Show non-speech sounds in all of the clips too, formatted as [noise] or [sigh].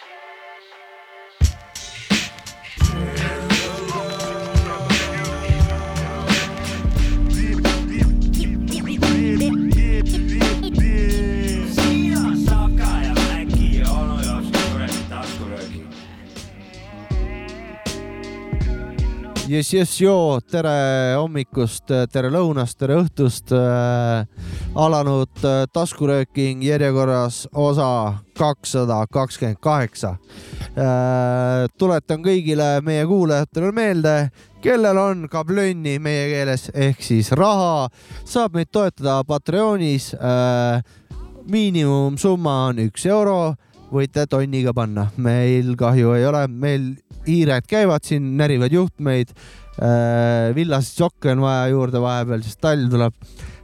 Thank you. Jess, jess, joo, tere hommikust, tere lõunast, tere õhtust äh,. alanud äh, taskurööking järjekorras osa kakssada kakskümmend kaheksa äh,. tuletan kõigile meie kuulajatele meelde, kellel on kablönni meie keeles ehk siis raha, saab meid toetada Patreonis äh,. miinimumsumma on üks euro, võite tonniga panna, meil kahju ei ole, meil hiired käivad siin, närivad juhtmeid äh,. villaseid sokke on vaja juurde vahepeal, sest talv tuleb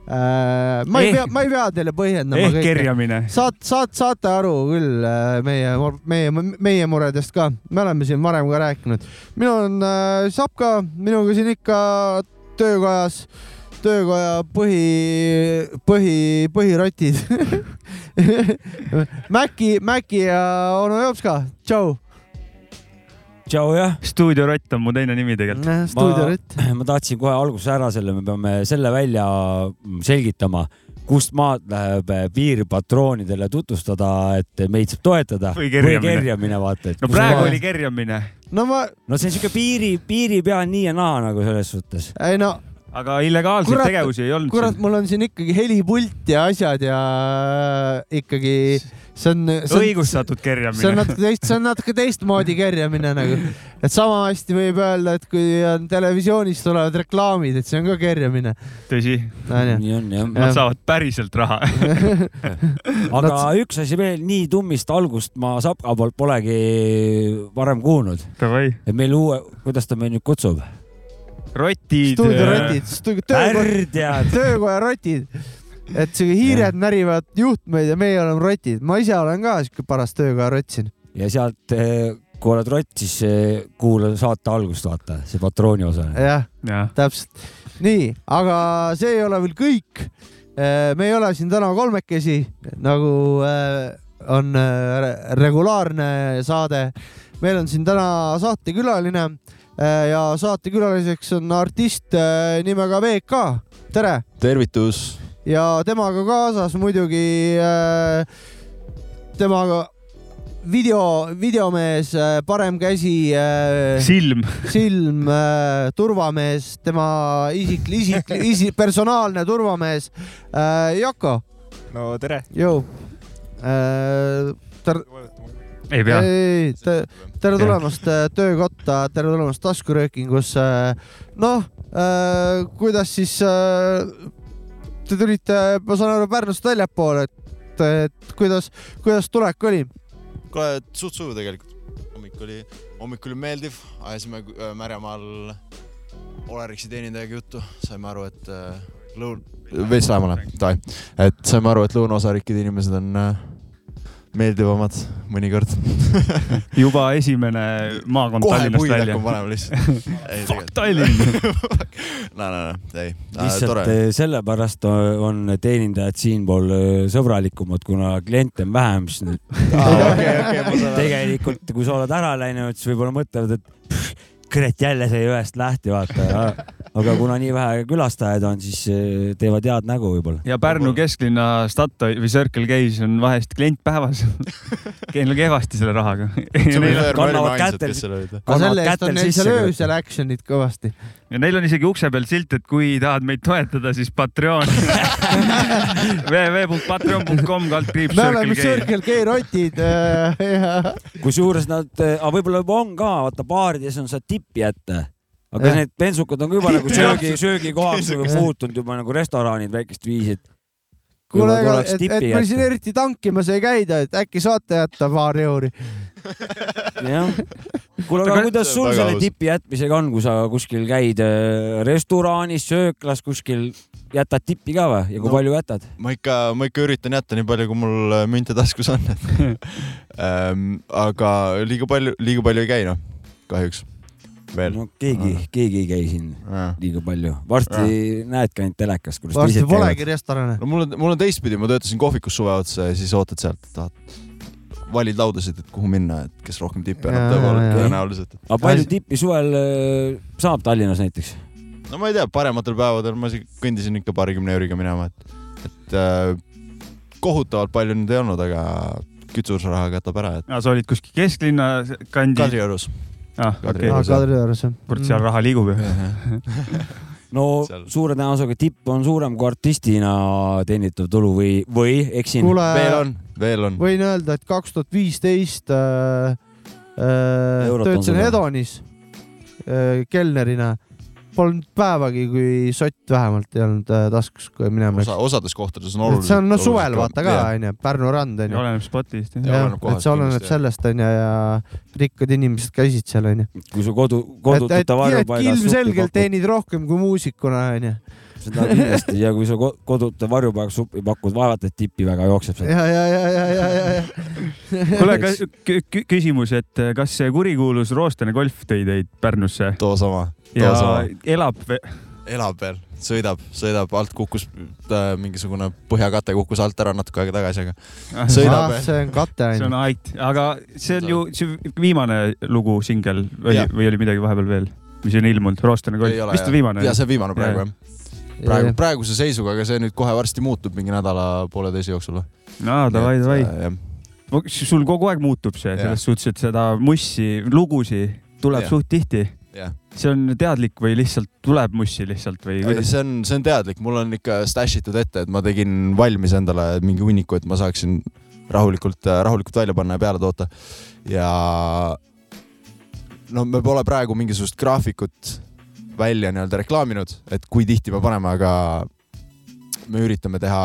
äh,. ma ei Ehk- pea, ma ei pea teile põhjendama ehk. kerjamine. saat-, saat-, saate aru küll äh, meie, meie, meie muredest ka, me oleme siin varem ka rääkinud. minul on äh, Sapka, minuga siin ikka töökojas, töökoja põhi, põhi, põhirotid. [laughs] Mäki, Mäki ja onu Jopska, tšau. Tšau jah, stuudiorott on mu teine nimi tegelikult. stuudiorott. ma tahtsin kohe alguses ära selle, me peame selle välja selgitama, kust maalt läheb piirpatroonidele tutvustada, et meid saab toetada Või kerjamine. või kerjamine, vaata, et no kus praegu ma- oli kerjamine, no ma, no see on siuke piiri, piiri peal nii ja naa nagu selles suhtes. ei no aga illegaalseid Kurat- tegevusi ei olnud kurat, mul on siin ikkagi helipult ja asjad ja ikkagi see on, see on, õigustatud see on kerjamine. natuke teist, see on natuke teistmoodi kerjamine nagu, et sama hästi võib öelda, et kui on televisioonis tulevad reklaamid, et see on ka kerjamine. tõsi, onju, nii on jah. nad saavad päriselt raha. [laughs] aga üks asi veel, nii tummist algust ma Sapka poolt polegi varem kuulnud, et meil uue, kuidas ta meid nüüd kutsub? rotid. stuudiorotid, töökoja, töökoja rotid. Et siuke hiired närivad juhtmeid ja meie oleme rotid, ma ise olen ka siuke paras töökoja rott siin. ja sealt, kui oled rott, siis eh, kuula saate algust, vaata, see patrooni osa. jah, jah, täpselt. nii, aga see ei ole veel kõik. me ei ole siin täna kolmekesi, nagu on re- regulaarne saade. meil on siin täna saatekülaline ja saatekülaliseks on artist nimega VK, tere tervitus. Ja temaga kaasas muidugi äh, temaga video, videomees, parem käsi äh,, silm, silm, turvamees, tema isik, isik, isik, personaalne turvamees äh, Jako, no tere. jõu äh,. tere, ei pea. tere tulemast äh, töökotta, tere tulemast taskuröökingusse. noh äh,, kuidas siis äh, te tulite, ma saan aru, Pärnust väljapoole, et, et kuidas, kuidas tulek oli? kuule, suht sujuv tegelikult. hommik oli, hommik oli meeldiv, ajasime äh, Märjamaal Olerixi teenindajaga juttu, saime aru, et äh, lõun-, veits lähemale, davai, et saime aru, et lõunaosariikide inimesed on äh, meeldivamad mõnikord. [laughs] juba esimene maakond kohe Tallinnast puid välja hakkab. panema lihtsalt. [laughs] Fuck Tallinn. [laughs] no, no, no, ei, lihtsalt eh, sellepärast on teenindajad siinpool eh, sõbralikumad, kuna kliente on vähem, siis nüüd tegelikult, kui sa oled ära läinud, siis võib-olla mõtlevad, et pff, kurat jälle sai ühest lähti, vaata. [laughs] aga kuna nii vähe külastajaid on, siis eh, teevad head nägu võib-olla. ja Pärnu kesklinna Statoil või Circle K-s on vahest klient päevas. Neil on kehvasti selle rahaga. kannavad kätel- kannavad selle eest kätel on neil sisse seal öösel action'it kõvasti. Ja neil on isegi ukse peal silt, et kui tahad meid toetada, siis Patreon [laughs] www.patreon.com kaldkriips me oleme Circle K. Rotid äh, ja kusjuures nad, aga võib-olla juba on ka, vaata baarides on see tippi ette. aga Jah. need bensukad on ka juba nagu söögi, söögikohaks nagu muutunud juba nagu restoranid väikest viisi, et kuule, tuleks et, et meil siin jätta. eriti tankimas ei käida, et äkki saate jätta paar euri. jah. kuule, aga kuidas sul selle tipi jätmisega on, kui sa kuskil käid äh, restoraanis, sööklas kuskil, jätad tippi ka või ja kui No. palju jätad? ma ikka, ma ikka üritan jätta nii palju, kui mul äh, münte taskus on [laughs] ähm,. aga liiga palju, liiga palju ei käi noh, kahjuks veel. no keegi, keegi ei käi siin liiga palju, varsti näedki ainult telekast, kuidas varsti teised polegi käivad. restorane. no mul on, mul on teistpidi, ma töötasin kohvikus suve otsa ja siis ootad sealt, et tahad valid laudasid, et kuhu minna, et kes rohkem tippe annab tõepoolest tõenäoliselt. aga palju tippi suvel äh, saab Tallinnas näiteks? no ma ei tea, parematel päevadel ma kõndisin ikka paarikümne euriga minema, et, et äh, kohutavalt palju nüüd ei olnud, aga kütuseraha katab ära, et sa olid kuskil kesklinna kandi. Kadriorus. ah, okei aa, Kadriorus. Kadriorus jah. kurat, seal raha liigub ju. [laughs] [laughs] no Seal- suure tõenäosusega tipp on suurem kui artistina teenitav tulu või, või eksin? veel on, veel on. võin öelda, et kaks tuhat viisteist äh, äh, töötasin sul või? Edonis äh, kelnerina. Polnud päevagi, kui sott vähemalt ei olnud äh, taskus, kui minema osa, läks. osades kohtades on oluliselt. see on no suvel vaata ka onju, Pärnu rand onju. oleneb spotist. Jah, jah et see oleneb sellest onju ja rikkad inimesed käisid seal onju. kui su kodu, et varjupaigas ilmselgelt teenid rohkem kui muusikuna onju. seda kindlasti ja kui sa ko- kodute varjupaigas suppi pakud, vaevalt et tippi väga jookseb sealt. ja, ja, ja, ja, ja, ja, ja. [laughs] kuule, küsimus, et kas see kurikuulus roostene golf tõi teid Pärnusse too sama, ja elab ve- elab veel, sõidab, sõidab, alt kukkus äh, mingisugune põhjakate kukkus alt ära natuke aega tagasi, aga sõidab ah, veel. see on kate see onju on. ait, aga see on ju see viimane lugu, singel või või oli midagi vahepeal veel, mis on ilmunud, roostene golf, vist on viimane ja. see on viimane praegu Jah. jah. praegu, praeguse seisuga, aga see nüüd kohe varsti muutub mingi nädala-pooleteise jooksul. aa, davai, davai. jah, sul kogu aeg muutub see, selles suhtes, et seda mussi, lugusid tuleb Jah. suht tihti. jah. see on teadlik või lihtsalt tuleb mussi lihtsalt või kuidas? see on, see on teadlik, mul on ikka stash itud ette, et ma tegin valmis endale mingi hunniku, et ma saaksin rahulikult, rahulikult välja panna ja peale toota. ja no me pole praegu mingisugust graafikut välja nii-öelda reklaaminud, et kui tihti me paneme, aga me üritame teha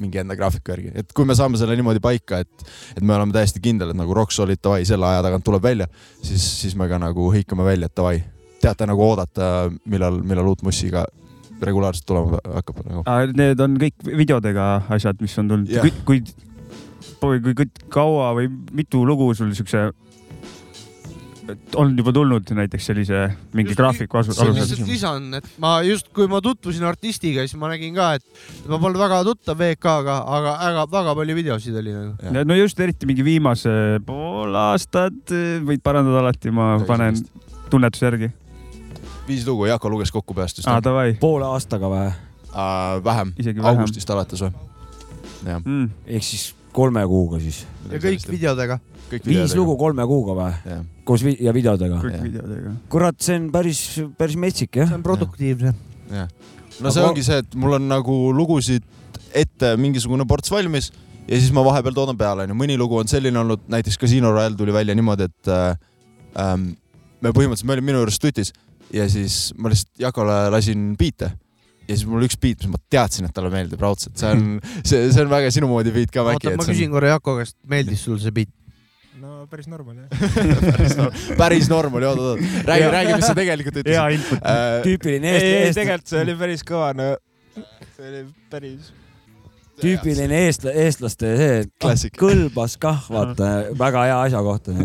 mingi enda graafiku järgi, et kui me saame selle niimoodi paika, et, et me oleme täiesti kindel, et nagu Rock Solid davai, selle aja tagant tuleb välja, siis, siis me ka nagu hõikame välja, et davai, teate nagu oodata, millal, millal uut mussi ka regulaarselt tulema hakkab nagu.. Need on kõik videodega asjad, mis on tulnud Jah.. kui, kui, kui, kui kaua või mitu lugu sul siukse on juba tulnud näiteks sellise mingi Just- graafiku asu- lihtsalt lisan, et ma just, kui ma tutvusin artistiga, siis ma nägin ka, et ma polnud väga tuttav VK-ga, aga väga, väga palju videosid oli nagu. no just eriti mingi viimase pool aastat, võid parandada alati, ma panen tunnetuse järgi. viis lugu, Jako luges kokku peast davai, poole aastaga või? uh,. vähem, augustist alates või? jah, Mm. ehk siis kolme kuuga siis. ja kõik videodega. kõik viis lugu. kolme kuuga või? Koos vi ja videodega? kõik videodega. kurat, see on päris, päris metsik jah see. on produktiivne. no see Aga- ongi see, et mul on nagu lugusid ette mingisugune ports valmis ja siis ma vahepeal toodan peale, onju. mõni lugu on selline olnud, näiteks Casino Royale tuli välja niimoodi, et äh, ähm, me põhimõtteliselt, me olime minu juures tutis ja siis ma lihtsalt Jakole lasin biite ja siis mul üks beat, mis ma teadsin, et talle meeldib raudselt, see on, [laughs] see, see on väga sinu moodi beat ka oota, väike. ma küsin korra Jako käest, meeldis sulle see beat? No päris normal jah. [laughs] päris norm, päris norm oli, oot, oot, räägi, räägi, mis sa tegelikult hea ütlesid. input. tüüpiline ei, ei eest-, tegelikult see oli päris kõva, no see oli päris. tüüpiline eestla-, eestlaste see, kõlbas kah, vaata, väga hea asja kohta.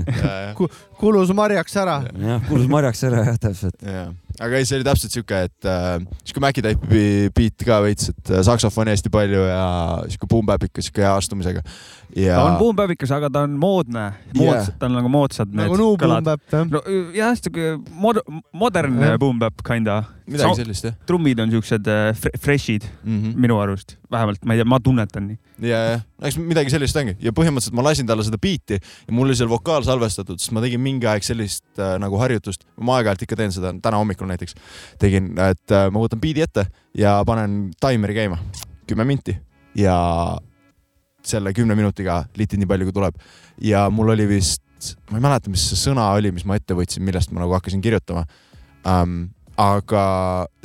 kulus marjaks ära. jah, kuulus marjaks ära jah, täpselt. jah, aga ei, see oli täpselt siuke, et äh, siuke Maci tüüpi beat ka veits, et äh, saksofoni hästi palju ja siuke boom-bap'ika siuke hea astumisega. ja ta on buumpäevikas, aga ta on moodne, Yeah. ta on nagu moodsad need nagu Nuu kõlad. No jah, siuke mod-, modernne Jah. boom bap kinda. midagi sellist jah trummid on siuksed äh, fre- fresh'id mm. -hmm. minu arust, vähemalt ma ei tea, ma tunnetan nii. ja, ja. Eks midagi sellist ongi. Ja põhimõtteliselt ma lasin talle seda beat'i ja mul oli seal vokaal salvestatud, sest ma tegin mingi aeg sellist äh, nagu harjutust, ma aeg-ajalt ikka teen seda, täna hommikul näiteks. Tegin, et äh, ma võtan beat'i ette ja panen taimeri käima, kümme minti. Ja selle kümne minutiga litid nii palju, kui tuleb. Ja mul oli vist, ma ei mäleta, mis see sõna oli, mis ma ette võtsin, millest ma nagu hakkasin kirjutama. Um,. Aga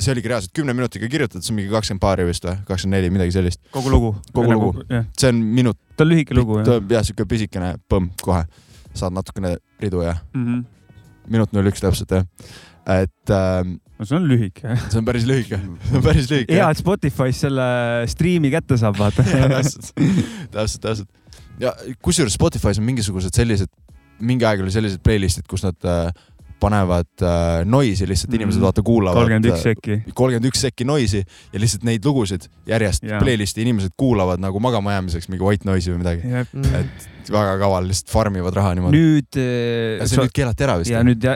see oligi reaalselt kümne minutiga kirjutatud, see on mingi kakskümmend paari vist või, kakskümmend neli, midagi sellist. kogu lugu. Kogu lugu.. jah, see on minut, ta on lühike lugu jah jah, siuke pisikene põmm kohe, saad natukene ridu ja mm. -hmm. minut null üks täpselt jah. et ähm, no see on lühike. see on päris lühike, see on päris lühike. hea, et Spotify's selle striimi kätte saab vaata. [laughs] täpselt, täpselt, täpselt. ja kusjuures Spotify's on mingisugused sellised, mingi aeg oli sellised playlist'id, kus nad äh, panevad äh, noisi lihtsalt inimesed Mhm. vaata kuulavad. kolmkümmend üks sekki. kolmkümmend üks sekki noisi ja lihtsalt neid lugusid järjest Jaa. playlist'i inimesed kuulavad nagu magama jäämiseks mingi white noise'i või midagi. väga kaval, lihtsalt farm ivad raha niimoodi. nüüd ja see nüüd keelati ära vist ja. nüüd ja,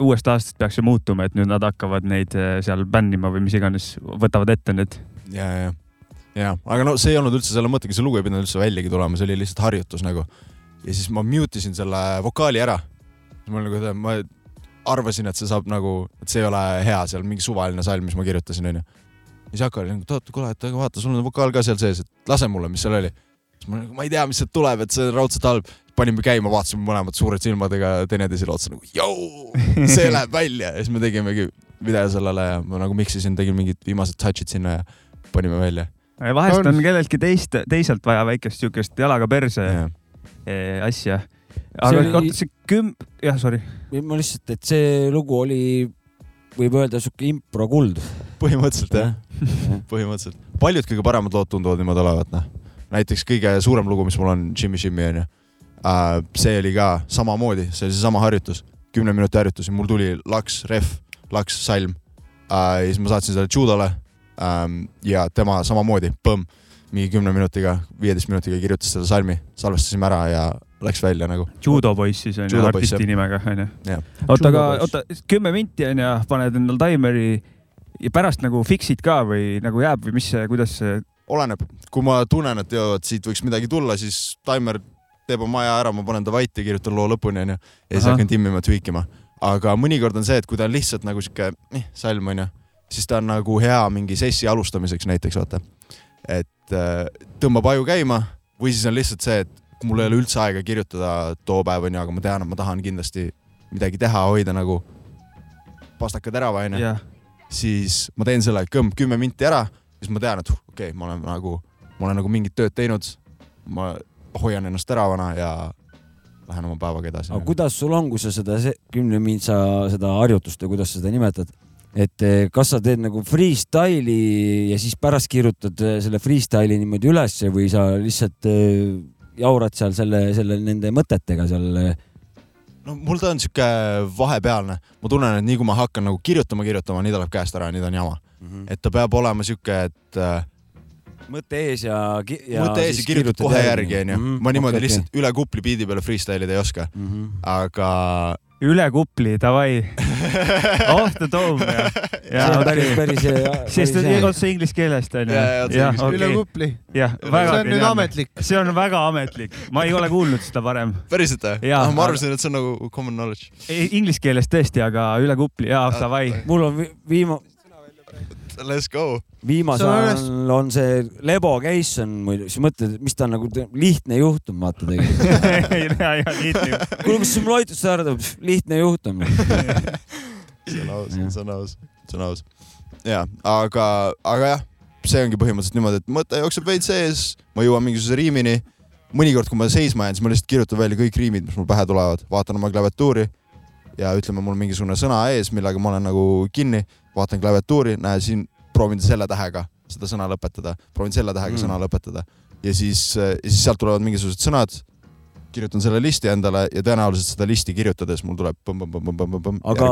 uuest aastast peaks see muutuma, et nüüd nad hakkavad neid eh, seal bännima või mis iganes, võtavad ette need. ja, ja, ja, aga no see ei olnud üldse selle mõttega, see lugu ei pidanud üldse väljagi tulema, see oli lihtsalt harjutus nagu. ja siis ma mute isin selle vokaali ära. ma nagu, ma arvasin, et see saab nagu, et see ei ole hea seal mingi suvaline salm, mis ma kirjutasin, onju. ja siis Jaak oli nagu, oota, kuule, et aga vaata, sul on vokaal ka seal sees, et lase mulle, mis seal oli. siis ma nagu, ma ei tea, mis sealt tuleb, et see on raudselt halb. panime käima, vaatasime mõlemad suured silmadega teineteisele otsa nagu jõu, see läheb välja ja siis me tegimegi video sellele ja ma nagu mix isin, tegin mingid viimased touch'id sinna ja panime välja. vahest On. on kelleltki teist, teiselt vaja väikest siukest jalaga perse eh, asja. Aga oli- oota, see küm-, jah, sorry. ma lihtsalt, et see lugu oli, võib öelda sihuke impro kuld. põhimõtteliselt jah, põhimõtteliselt. paljud kõige paremad lood tunduvad niimoodi olevat, noh. näiteks kõige suurem lugu, mis mul on, Jimmy Jimmy onju. see oli ka samamoodi, see oli seesama harjutus, kümne minuti harjutus ja mul tuli laks, ref, laks, salm. ja siis ma saatsin selle judole. ja tema samamoodi, põmm, mingi kümne minutiga, viieteist minutiga kirjutas selle salmi, salvestasime ära ja läks välja nagu. Judo poiss siis on ju, artisti jah. nimega onju Jah.. oota, aga oota, kümme minti onju, paned endal taimeri ja pärast nagu fix'id ka või nagu jääb või mis see, kuidas see, oleneb, kui ma tunnen, et joo, et siit võiks midagi tulla, siis taimer teeb oma aja ära, ma panen ta vait ja kirjutan loo lõpuni onju ja siis hakkan timmima, tweak ima. aga mõnikord on see, et kui ta on lihtsalt nagu sihuke eh, salm onju, siis ta on nagu hea mingi sessi alustamiseks näiteks vaata. et äh, tõmbab aju käima või siis on lihtsalt see, et mul ei ole üldse aega kirjutada too päev onju, aga ma tean, et ma tahan kindlasti midagi teha, hoida nagu pastaka terava onju jah, siis ma teen selle kõmm kümme minti ära, siis ma tean, et okei okay,, ma olen nagu, ma olen nagu mingit tööd teinud. ma hoian ennast teravana ja lähen oma päevaga edasi aga. kuidas sul on, kui sa seda se- kümne mintsa seda harjutust või kuidas sa seda nimetad, et eh, kas sa teed nagu freestyle'i ja siis pärast kirjutad eh, selle freestyle'i niimoodi ülesse või sa lihtsalt eh, jaurad seal selle, selle nende mõtetega seal? no mul ta on sihuke vahepealne, ma tunnen, et nii kui ma hakkan nagu kirjutama, kirjutama, nii ta läheb käest ära, nii ta on jama. et ta peab olema sihuke, et äh, mõte ees ja, ja. mõte ees ja kirjutad kohe järgi, onju. Mhm, ma niimoodi okay, lihtsalt üle kupli biidi peale freestyle ida ei oska, mm. -hmm. aga üle kupli, davai, [laughs] off the dome ja, ja see on päris, päris hea. [laughs] sest on otse inglise keelest onju. Inglise üle kupli. jah, see väga on nüüd ametlik. see on väga ametlik, ma ei ole kuulnud seda varem. päriselt või Jaa,? ma arvasin, et see on nagu common knowledge. Inglise keeles tõesti, aga üle kupli, jaa, Ah, davai. mul on vi- viima-, Let's go. viimasel on ajal on see Lebo case on muidu, siis mõtled, mis ta on nagu lihtne juhtum, vaata tegelikult. ja, ja lihtne. kuule, kas sul loitus tuleb, lihtne juhtum. [laughs] see on aus, see on aus, see on aus. ja, aga, aga jah, see ongi põhimõtteliselt niimoodi, et mõte jookseb veits sees, ma jõuan mingisuguse riimini. mõnikord, kui ma seisma jään, siis ma lihtsalt kirjutan välja kõik riimid, mis mul pähe tulevad, vaatan oma klaviatuuri ja ütleme, mul mingisugune sõna ees, millega ma olen nagu kinni, vaatan klaviatuuri, näe siin, proovin selle tähega seda sõna lõpetada, proovin selle tähega Mm. sõna lõpetada ja siis, ja siis sealt tulevad mingisugused sõnad kirjutan selle listi endale ja tõenäoliselt seda listi kirjutades mul tuleb põmm-põmm-põmm-põmm-põmm. aga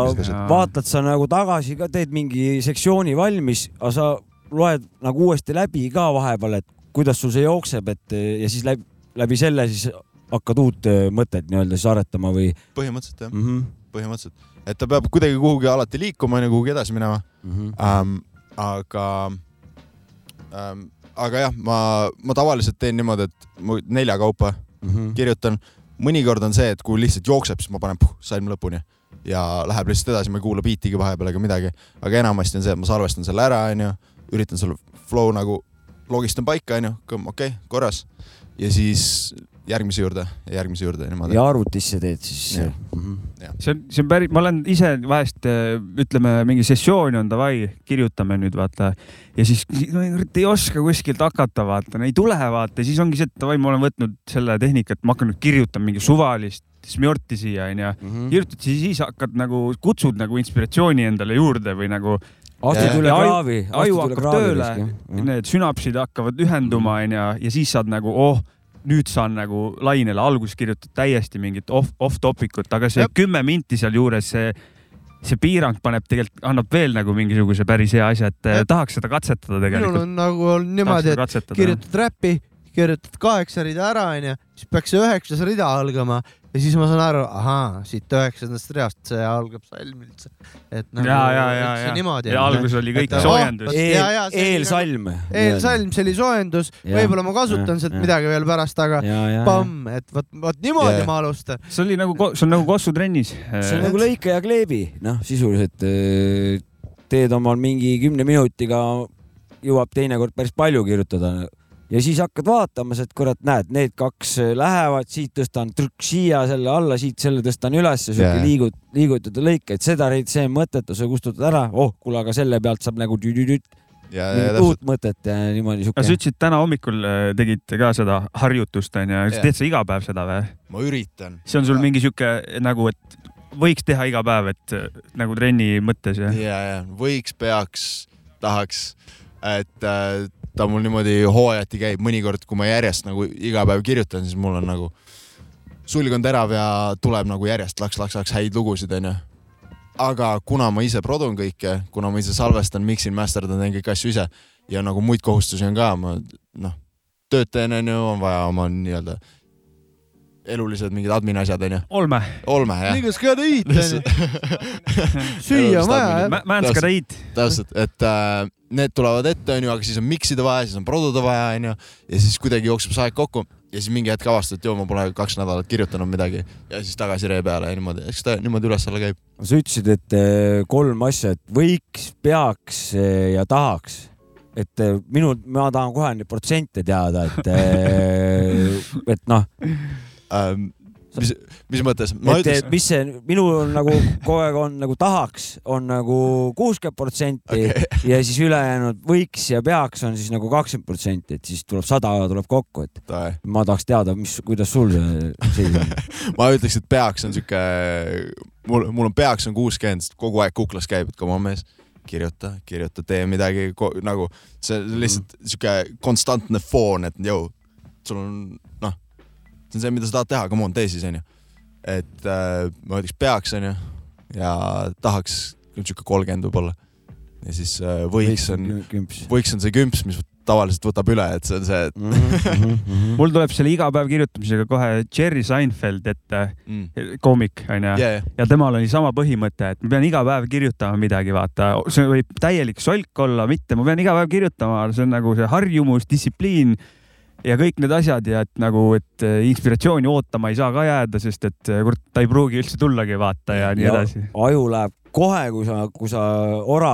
vaatad sa nagu tagasi ka, teed mingi sektsiooni valmis, aga sa loed nagu uuesti läbi ka vahepeal, et kuidas sul see jookseb, et ja siis läbi, läbi selle siis hakkad uut äh, mõtet nii-öelda siis aretama või põhimõtteliselt jah, mm? -hmm. põhimõtteliselt, et ta peab kuidagi kuhugi alati liikuma, onju, kuhugi edasi minema Mm -hmm. ähm,. aga ähm,, aga jah, ma, ma tavaliselt teen niimoodi, et ma nelja kaupa Mm -hmm. kirjutan. mõnikord on see, et kui lihtsalt jookseb, siis ma panen puh, salm lõpuni ja läheb lihtsalt edasi, ma ei kuula biitigi vahepeal ega midagi, aga enamasti on see, et ma salvestan selle ära, onju, üritan selle flow nagu logistan paika, onju, okei okay,, korras ja siis järgmise juurde ja järgmise juurde niimoodi. ja arvutisse teed siis mm. -hmm. see on, see on päris, ma olen ise vahest äh, ütleme, mingi sessioon on davai, kirjutame nüüd vaata ja siis no, ei oska kuskilt hakata, vaata, ei tule vaata, siis ongi see, et davai, ma olen võtnud selle tehnika, et ma hakkan nüüd kirjutama mingi suvalist smjorti siia onju. Mm -hmm. kirjutad siis, siis hakkad nagu, kutsud nagu inspiratsiooni endale juurde või nagu astud üle aju- kraavi, aju hakkab tööle. jah. need sünapsid hakkavad ühenduma onju ja siis saad nagu oh, nüüd saan nagu lainele, alguses kirjutad täiesti mingit off, off-topic ut, aga see Jep. kümme minti sealjuures, see, see piirang paneb tegelikult, annab veel nagu mingisuguse päris hea asja, et eh, Jep. tahaks seda katsetada minul tegelikult. on nagu olnud niimoodi, et kirjutad räpi, kirjutad kaheksa rida ära, onju, siis peaks see üheksas rida algama ja siis ma saan aru, ahaa, siit üheksandast reast see algab salm üldse. et nagu ja, ja, ja, ja, niimoodi. ja alguses oli kõik Et- soojendus oh,. eel ja, ja,, see oli eelsalm. eelsalm, see oli soojendus, võib-olla ma kasutan jah, sealt jah. midagi veel pärast, aga ja, ja, ja. pamm, et vot, vot niimoodi Jah. ma alustan. see oli nagu, see on nagu kossutrennis. see on nagu lõika ja kleebi, noh, sisuliselt eh, teed omal mingi kümne minutiga, jõuab teinekord päris palju kirjutada ja siis hakkad vaatama, et kurat, näed, need kaks eh, lähevad, siit tõstan trükk siia selle alla, siit selle tõstan ülesse, siuke Jaa. liigud, liigutad lõikeid, seda reid, see on mõttetu, sa kustutad ära, oh, kuule, aga selle pealt saab nagu tüdüdüt, ja, ja uut mõtet ja niimoodi kas sa siuke. ütlesid täna hommikul äh, tegid ka seda harjutust onju, teed sa iga päev seda või? ma üritan. see on sul mingi sihuke nagu, et võiks teha iga päev, et äh, nagu trenni mõttes ja? ja, ja võiks, peaks, tahaks, et äh, ta mul niimoodi hooajati käib, mõnikord, kui ma järjest nagu iga päev kirjutan, siis mul on nagu sulg on terav ja tuleb nagu järjest laks-laks-laks häid lugusid, onju. aga kuna ma ise produn kõike, kuna ma ise salvestan, miksin, masterdan, teen kõiki asju ise ja nagu muid kohustusi on ka, ma noh, tööd teen, onju, on vaja oma nii-öelda elulised mingid admin asjad, onju. olme, olme jah. Niggas gotta eat, [laughs] onju. süüa on vaja, jah. Manskada eat. täpselt, et äh, need tulevad ette, onju, aga siis on mix ida vaja, siis on produda vaja, onju. ja siis kuidagi jookseb see aeg kokku ja siis mingi hetk avastad, et joo, ma pole kaks nädalat kirjutanud midagi ja siis tagasi ree peale ja niimoodi, eks ta niimoodi üles-alla käib. sa ütlesid, et eh, kolm asja, et võiks, peaks eh, ja tahaks. et eh, minu, ma tahan kohe neid protsente teada, et, [laughs] et noh, Ähm, mis, mis mõttes? et ütleks, mis see minul on nagu [laughs] kogu aeg on nagu tahaks, on nagu kuuskümmend protsenti Okei. ja siis ülejäänud võiks ja peaks on siis nagu kakskümmend protsenti, et siis tuleb sada tuleb kokku, et ma tahaks teada, mis, kuidas sul see [laughs] ma ütleks, et peaks on sihuke, mul, mul on peaks on kuuskümmend, sest kogu aeg kuklas käib, et come on mees, kirjuta, kirjuta, tee midagi nagu see lihtsalt sihuke konstantne foon, et jõu, sul on noh, see on see, mida sa tahad teha, come on, tee siis onju. et äh, ma ütleks peaks onju ja tahaks sihuke kolmkümmend võib-olla. ja siis äh, võiks on, võiks on see kümps, mis tavaliselt võtab üle, et see on see, et Mhm, mul tuleb selle iga päev kirjutamisega kohe Jerry Seinfeld ette, mm, koomik onju. Yeah, yeah. ja temal oli sama põhimõte, et ma pean iga päev kirjutama midagi, vaata, see võib täielik solk olla, mitte, ma pean iga päev kirjutama, see on nagu see harjumus, distsipliin ja kõik need asjad ja et nagu, et eh, inspiratsiooni ootama ei saa ka jääda, sest et eh, kurat, ta ei pruugi üldse tullagi, vaata ja nii Ja- edasi. aju läheb kohe, kui sa, kui sa ora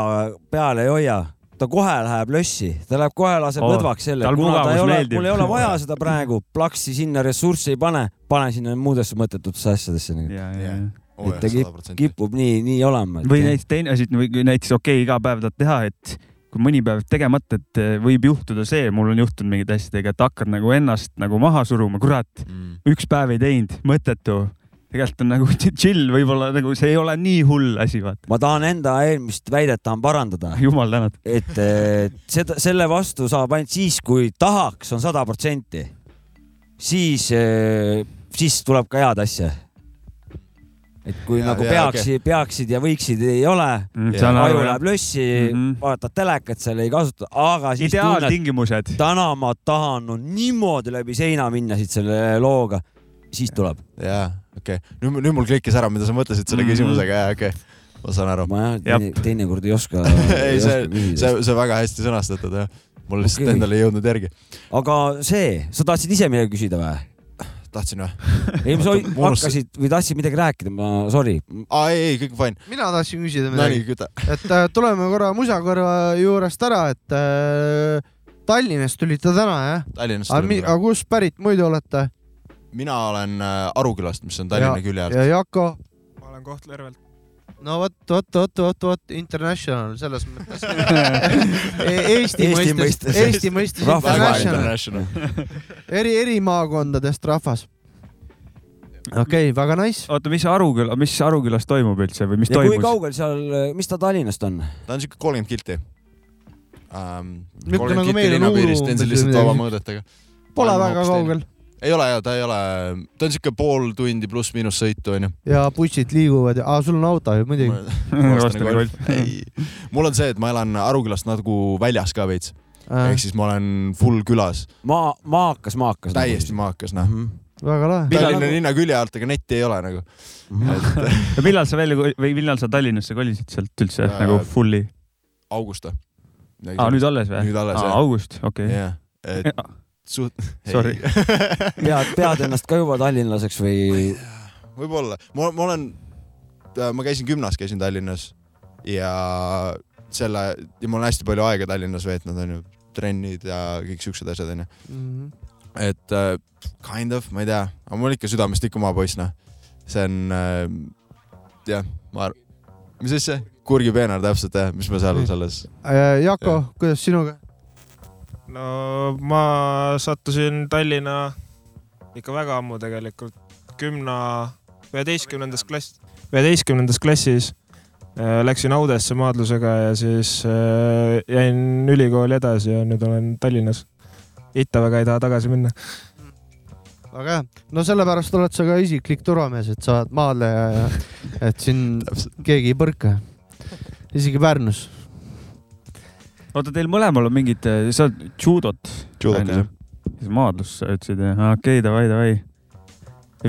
peale ei hoia, ta kohe läheb lössi, ta läheb kohe laseb oh, lõdvaks selle, kuna ta ei ole, mul ei ole vaja [laughs] seda praegu, plaksi sinna ressurssi ei pane, pane sinna muudesse mõttetutesse asjadesse. ja. oh, Et ta kipub nii, nii olema. või näiteks teine asi, näiteks okei okay,, iga päev tahad teha, et kui mõni päev tegemata, et eh, võib juhtuda see, mul on juhtunud mingite asjadega, et hakkad nagu ennast nagu maha suruma, kurat, Mm. üks päev ei teinud, mõttetu. tegelikult on nagu [laughs] chill, võib-olla nagu see ei ole nii hull asi, vaata. ma tahan enda eelmist väidet tahan parandada, [laughs] jumal tänatud. et eh, seda, selle vastu saab ainult siis, kui tahaks on sada protsenti. siis, siis tuleb ka head asja. Et kui Ja- nagu ja, peaksid, peaksid ja võiksid ei ole, Jaa. aju läheb lössi mm. -hmm. vaatad telekat seal ei kasuta, aga siis tunned, ideaaltingimused. täna ma tahan no, niimoodi läbi seina minna siit selle looga, siis tuleb. jaa, okei okay., nüüd, nüüd mul klikkis ära, mida sa mõtlesid selle Mhm. küsimusega ja okei okay., ma saan aru. ma jah teinekord ei oska. [laughs] ei, see, see, see väga hästi sõnastatud jah. mul lihtsalt okay. endale ei jõudnud järgi. aga see, sa tahtsid ise midagi küsida või? Tahtsin või? ei, sa Ma hakkasid või tahtsid midagi rääkida, ma sorry. aa, ei, ei, kõik on fine. mina tahtsin küsida midagi, küta. et äh, tuleme korra musakõrva juurest ära, et äh, Tallinnast tulite täna jah? Tallinnast mi- aga kust pärit muidu olete? mina olen äh, Arukülast, mis on Tallinna külje all. ja Jako? ma olen Kohtla-Järvelt. No vot, vot, vot, vot, vot international selles mõttes [laughs] E- Eesti Eesti mõistes, mõistes. Eesti mõistes international, eri, eri maakondadest rahvas. okei okay,, väga nice. oota, mis Aruküla, mis Arukülas toimub üldse või mis ja kui toimus? kaugel seal, mis ta Tallinnast on? ta on siuke kolmkümmend kilti um,. Kolmkümmend nagu kilti linnapiirist, teen seal lihtsalt midagi. mõõdetega. Pole väga kaugel. Ei ole ja ta ei ole, ta on siuke pool tundi pluss-miinus sõitu onju. ja bussid liiguvad ja, sul on auto ju muidugi. Golf. ei, mul on see, et ma elan Arukülast nagu väljas ka veits, Äh, ehk siis ma olen full külas, maa, maakas, maakas. täiesti maakas noh. väga lahe. Tallinna linna külje alt, aga netti ei ole nagu, et [laughs] ja millal sa välja või millal sa Tallinnasse kolisid sealt üldse Äh, nagu fully? august või? aa, nüüd alles või? Nüüd alles, aa, jah. august, okei. jah, et suht. Sorry. [laughs] pead, pead ennast ka juba tallinlaseks või? võib-olla, ma, ma olen, ma käisin gümnas, käisin Tallinnas ja selle ja ma olen hästi palju aega Tallinnas veetnud, onju, trennid ja kõik siuksed asjad, onju. Mhm. et uh, kind of, ma ei tea, aga ma olen ikka südamest ikka maapoiss, noh. see on uh,, jah, ma arvan, mis asja, Kurgi peenar täpselt jah, mis ma seal selles, Äh, Jako, kuidas sinuga? No ma sattusin Tallinna ikka väga ammu tegelikult, kümna, üheteistkümnendas klass, üheteistkümnendas klassis äh, läksin Audesse maadlusega ja siis äh, jäin ülikooli edasi ja nüüd olen Tallinnas. itta väga ei taha tagasi minna. väga hea, no sellepärast oled sa ka isiklik turvamees, et sa oled maadleja ja et sind keegi ei põrka. isegi Pärnus. oota, teil mõlemal on mingid, sa oled judot. judokas jah. maadlus sa ütlesid jah, okei, davai, davai.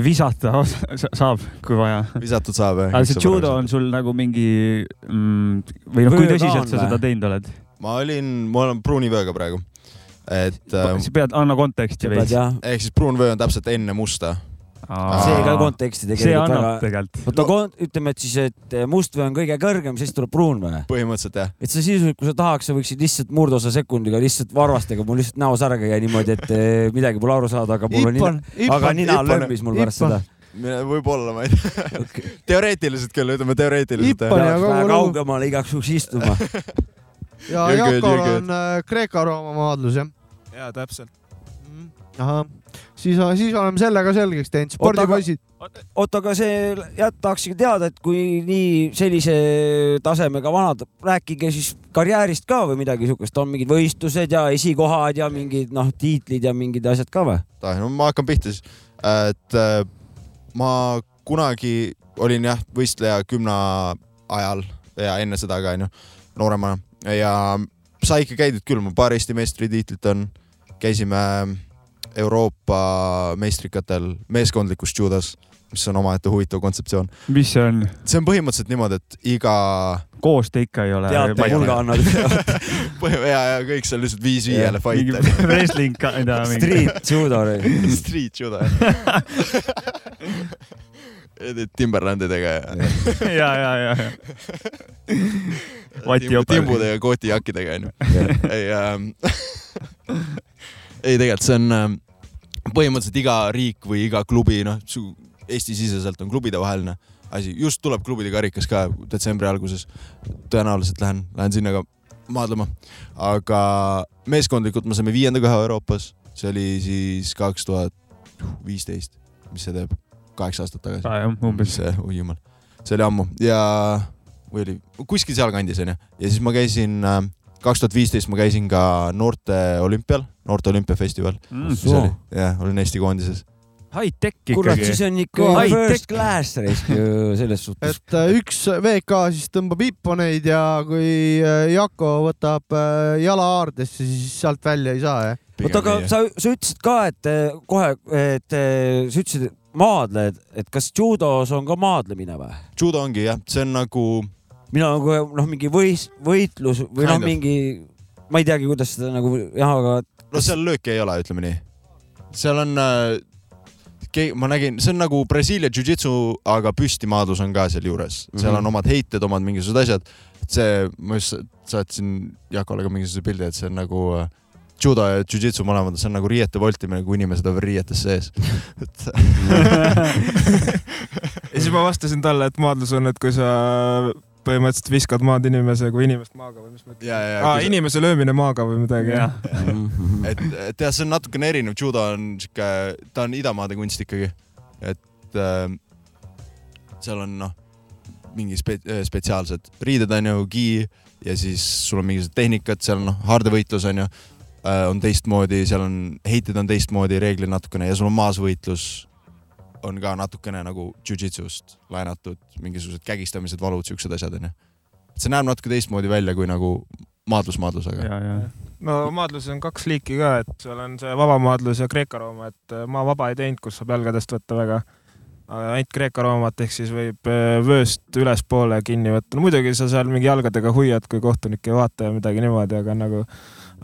visata [laughs] sa- saab, kui vaja. visatud saab jah. aga see judo on sul nagu mingi mm, või noh, kui tõsiselt sa seda teinud oled? ma olin, ma olen pruuni vööga praegu. et äh, sa pead, anna konteksti veits. ehk siis pruun vöö on täpselt enne musta. See ka konteksti see tegelikult annab väga. tegelikult. oota no., ütleme, et siis, et mustvee on kõige kõrgem, siis tuleb pruun või? põhimõtteliselt jah. et sa sisuliselt, kui sa tahaks, sa võiksid lihtsalt murdosa sekundiga lihtsalt varvastega mul lihtsalt näo särga jäi niimoodi, et eh, midagi pole aru saada, aga mul on nina, aga nina lömbis mul pärast seda. võib-olla, ma ei tea. teoreetiliselt küll, ütleme teoreetiliselt kaugemale igaks juhuks istuma. [laughs] ja good. on äh, Kreeka-Rooma maadlus jah? ja täpselt. ahah, siis, siis oleme selle ka selgeks teinud, spordipoisid. oota, aga see, jah, tahakski teada, et kui nii sellise tasemega vanad, rääkige siis karjäärist ka või midagi siukest, on mingid võistlused ja esikohad ja mingid noh, tiitlid ja mingid asjad ka või? no ma hakkan pihta siis. et äh, ma kunagi olin jah, võistleja kümne ajal ja enne seda ka onju, nooremana ja sai ikka käidud küll, mul paar Eesti meistritiitlit on, käisime Euroopa meistrikatel meeskondlikus judos, mis on omaette huvitav kontseptsioon. mis see on? see on põhimõtteliselt niimoodi, et iga koos te ikka ei ole? teate, hulga annad. [laughs] ja, ja kõik on lihtsalt viis viiele fight [laughs] wrestling mingi. Street judo. Street judo. [laughs] Timberlandidega ja ja, ja, ja, ja. Vati Timbu- jopel. timbude ja kootijakkidega onju. ei ähm,, ei tegelikult see on ähm, põhimõtteliselt iga riik või iga klubi, noh, Eesti-siseselt on klubide vaheline asi, just tuleb klubide karikas ka detsembri alguses. tõenäoliselt lähen, lähen sinna ka maadlema, aga meeskondlikult me saime viienda koha Euroopas, see oli siis kaks tuhat viisteist, mis see teeb, kaheksa aastat tagasi. jah, umbes. see, oi jumal, see oli ammu. Ja, või oli kuskil sealkandis onju. Ja siis ma käisin, kaks tuhat viisteist ma käisin ka noorte olümpial, noorte olümpiafestival, oli, jah, olin Eesti koondises. High-tech kurat, ikkagi siis. on ikka first class raisk ju selles suhtes. et äh, üks VK siis tõmbab Ipponeid ja kui äh, Jako võtab äh, jala haardesse, siis sealt välja ei saa jah? oota, aga sa, sa ütlesid ka, et kohe, et sa ütlesid, et maadled, et kas judos on ka maadlemine või? judo ongi jah, see on nagu, mina nagu noh, mingi võis-, võitlus või noh mingi, ma ei teagi, kuidas seda nagu jah, aga no seal lööki ei ole, ütleme nii. seal on äh,, ma nägin, see on nagu Brasiilia jujitsu, aga püstimaadlus on ka sealjuures, seal on Mhm. omad heited, omad mingisugused asjad. see, ma just saatsin Jakole ka mingisuguse pildi, et see on nagu äh, judo ja jujitsu mõlemad, see on nagu riiete voltimine, kui inimesed on riietes sees. [laughs] et ja siis ma vastasin talle, et maadlus on, et kui sa põhimõtteliselt viskad maad inimese kui inimest maaga või mis mõttes? aa, inimese löömine maaga või midagi, jah? et, et jah, see on natukene erinev, judo on sihuke, ta on idamaade kunst ikkagi, et äh, seal on noh, mingi spe-, spetsiaalsed riided on ju, gi ja siis sul on mingisugused tehnikad, seal on noh, haardevõitlus on ju äh, on teistmoodi, seal on heited on teistmoodi, reeglid natukene ja sul on maasvõitlus on ka natukene nagu jujitsust laenatud, mingisugused kägistamised, valud, siuksed asjad onju. see näeb natuke teistmoodi välja kui nagu ja, ja no maadluses on kaks liiki ka, et seal on see vabamaadlus ja Kreeka-Rooma, et äh, ma vaba ei teinud, kus saab jalgadest võtta väga. ainult Kreeka-Roomat ehk siis võib äh, vööst ülespoole kinni võtta. no muidugi sa seal mingi jalgadega hoiad, kui kohtunik ei vaata ja midagi niimoodi, aga nagu,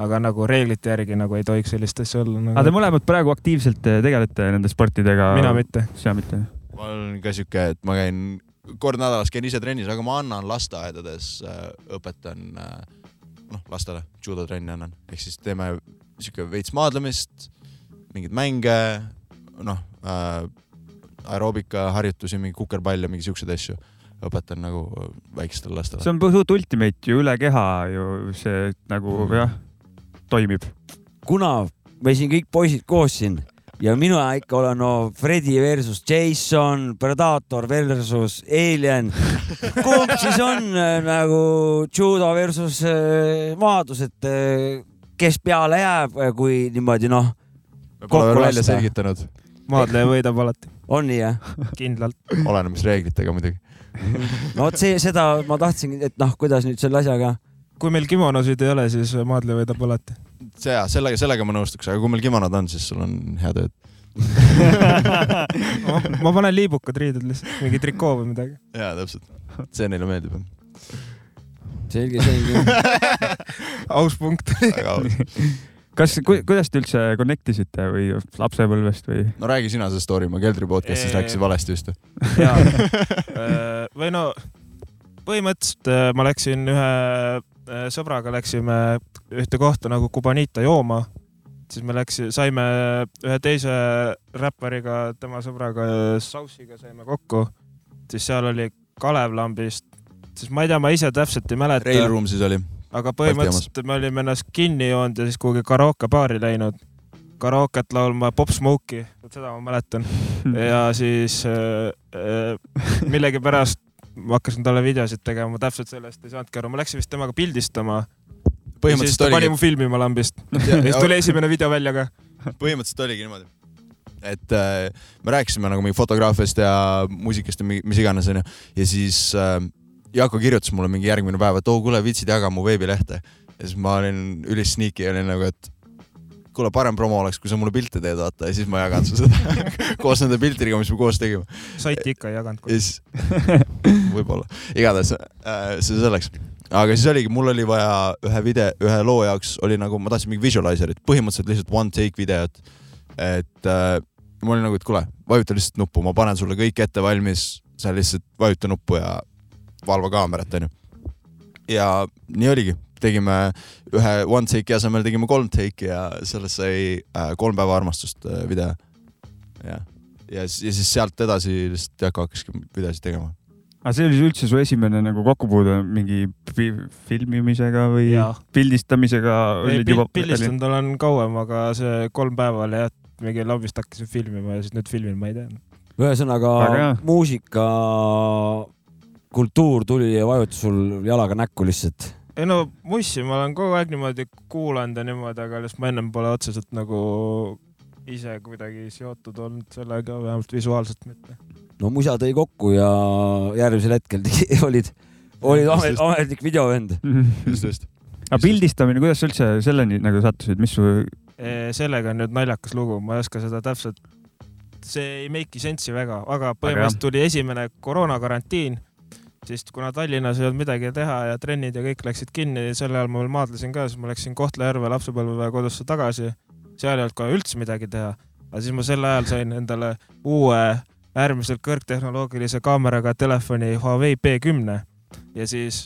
aga nagu reeglite järgi nagu ei tohiks sellist asja olla aga te nagu.. mõlemad praegu aktiivselt tegelete nende sportidega? mina. mitte. sina mitte? ma olen ka siuke, et ma käin kord nädalas käin ise trennis, aga ma annan lasteaedades, õpetan äh, noh, lastele judotrenni annan, ehk siis teeme siuke veits maadlemist, mingeid mänge, noh äh,, aeroobikaharjutusi, mingi kukerpalle, mingi siukseid asju õpetan nagu väikestele lastele. see on suht ultimate ju üle keha ju see nagu jah, toimib. kuna me siin kõik poisid koos siin ja mina ikka olen no Freddy versus Jason, Predator versus Alien. kumb siis on äh, nagu judo versus äh, maadlus, et äh, kes peale jääb, kui niimoodi noh, me pole veel kokku välja selgitanud, maadleja võidab alati, on nii jah? kindlalt. olenemist reeglitega muidugi. no vot see, seda ma tahtsingi, et noh, kuidas nüüd selle asjaga. Kui meil kimonosid ei ole, siis maadleja võidab alati. see ja sellega, sellega ma nõustuks, aga kui meil kimonod on, siis sul on hea tööd. [laughs] ma, ma panen liibukad riided lihtsalt, mingi trikoo või midagi. jaa, täpselt. see neile meeldib. selge, selge. [laughs] aus punkt. väga aus. kas ku,, kuidas te üldse connect isite või lapsepõlvest või? no räägi sina see story, ma Keldri podcast'is rääkisin valesti vist. [laughs] või no põhimõtteliselt äh, ma läksin ühe äh, sõbraga, läksime ühte kohta nagu Kubanita jooma, siis me läksime, saime ühe teise räppariga, tema sõbraga Saussiga saime kokku, siis seal oli Kalev lambist, siis ma ei tea, ma ise täpselt ei mäleta, Rail Room siis oli. aga põhimõtteliselt me olime ennast kinni joonud ja siis kuhugi karaokebaari läinud, karooket laulma Pop Smoke'i, seda ma mäletan. [laughs] Ja siis äh, äh, millegipärast ma hakkasin talle videosid tegema, ma täpselt sellest ei saanudki aru, ma läksin vist temaga pildistama. siis ta pani mu, filmima lambist. [laughs] Ja siis tuli esimene video välja ka. põhimõtteliselt oligi niimoodi, et äh, me rääkisime nagu mingi fotograafiast ja muusikast ja mi- mis iganes onju. Ja siis äh, Jako kirjutas mulle mingi järgmine päev, et oo kuule, viitsid jaga mu veebilehte. Ja siis ma olin ülis sneaky olin nagu, et kuule, parem promo oleks, kui sa mulle pilte teed, vaata ja siis ma jagan su seda [laughs] koos nende piltidega, mis me koos tegime saiti ikka ei jaganud. ja siis [laughs] võib-olla, igatahes äh, see selleks. aga siis oligi, mul oli vaja ühe video, ühe loo jaoks oli nagu, ma tahtsin mingi visualizerit, põhimõtteliselt lihtsalt one take videot. et äh, ma olin nagu, et kuule, vajuta lihtsalt nuppu, ma panen sulle kõik ette valmis, sa lihtsalt vajuta nuppu ja valva kaamerat, onju. ja nii oligi, tegime ühe one take'i asemel tegime kolm take'i ja sellest sai äh, kolm päeva armastust äh, video. jah, ja siis, ja siis sealt edasi lihtsalt Jako hakkaski videosid tegema. aga see oli üldse su esimene nagu kokkupuude mingi fi filmimisega või Jaa. pildistamisega? ei, pildistanud olen kauem, aga see kolm päeva oli jah, mingi lambist hakkasin filmima ja siis nüüd filmin ma ei tea. ühesõnaga Väga hea. muusika kultuur tuli ja vajutas sul jalaga näkku lihtsalt. Ei no mussi ma olen kogu aeg niimoodi kuulanud ja niimoodi, aga lihtsalt ma ennem pole otseselt nagu ise kuidagi seotud olnud sellega, vähemalt visuaalselt mitte. no musa tõi kokku ja järgmisel hetkel [laughs] olid, olid amet, ametlik videovend. just, just. aga pildistamine, kuidas sa üldse selleni nagu sattusid, mis su, sellega on nüüd naljakas lugu, ma ei oska seda täpselt, see ei make'i sense'i väga, aga põhimõtteliselt tuli esimene koroonakarantiin, siis kuna Tallinnas ei olnud midagi teha ja trennid ja kõik läksid kinni, sel ajal ma veel maadlesin ka, siis ma läksin Kohtla-Järve lapsepõlvekodusse tagasi. seal ei olnud kohe üldse midagi teha, aga siis ma sel ajal sain endale uue äärmiselt kõrgtehnoloogilise kaameraga telefoni Huawei P10 ja siis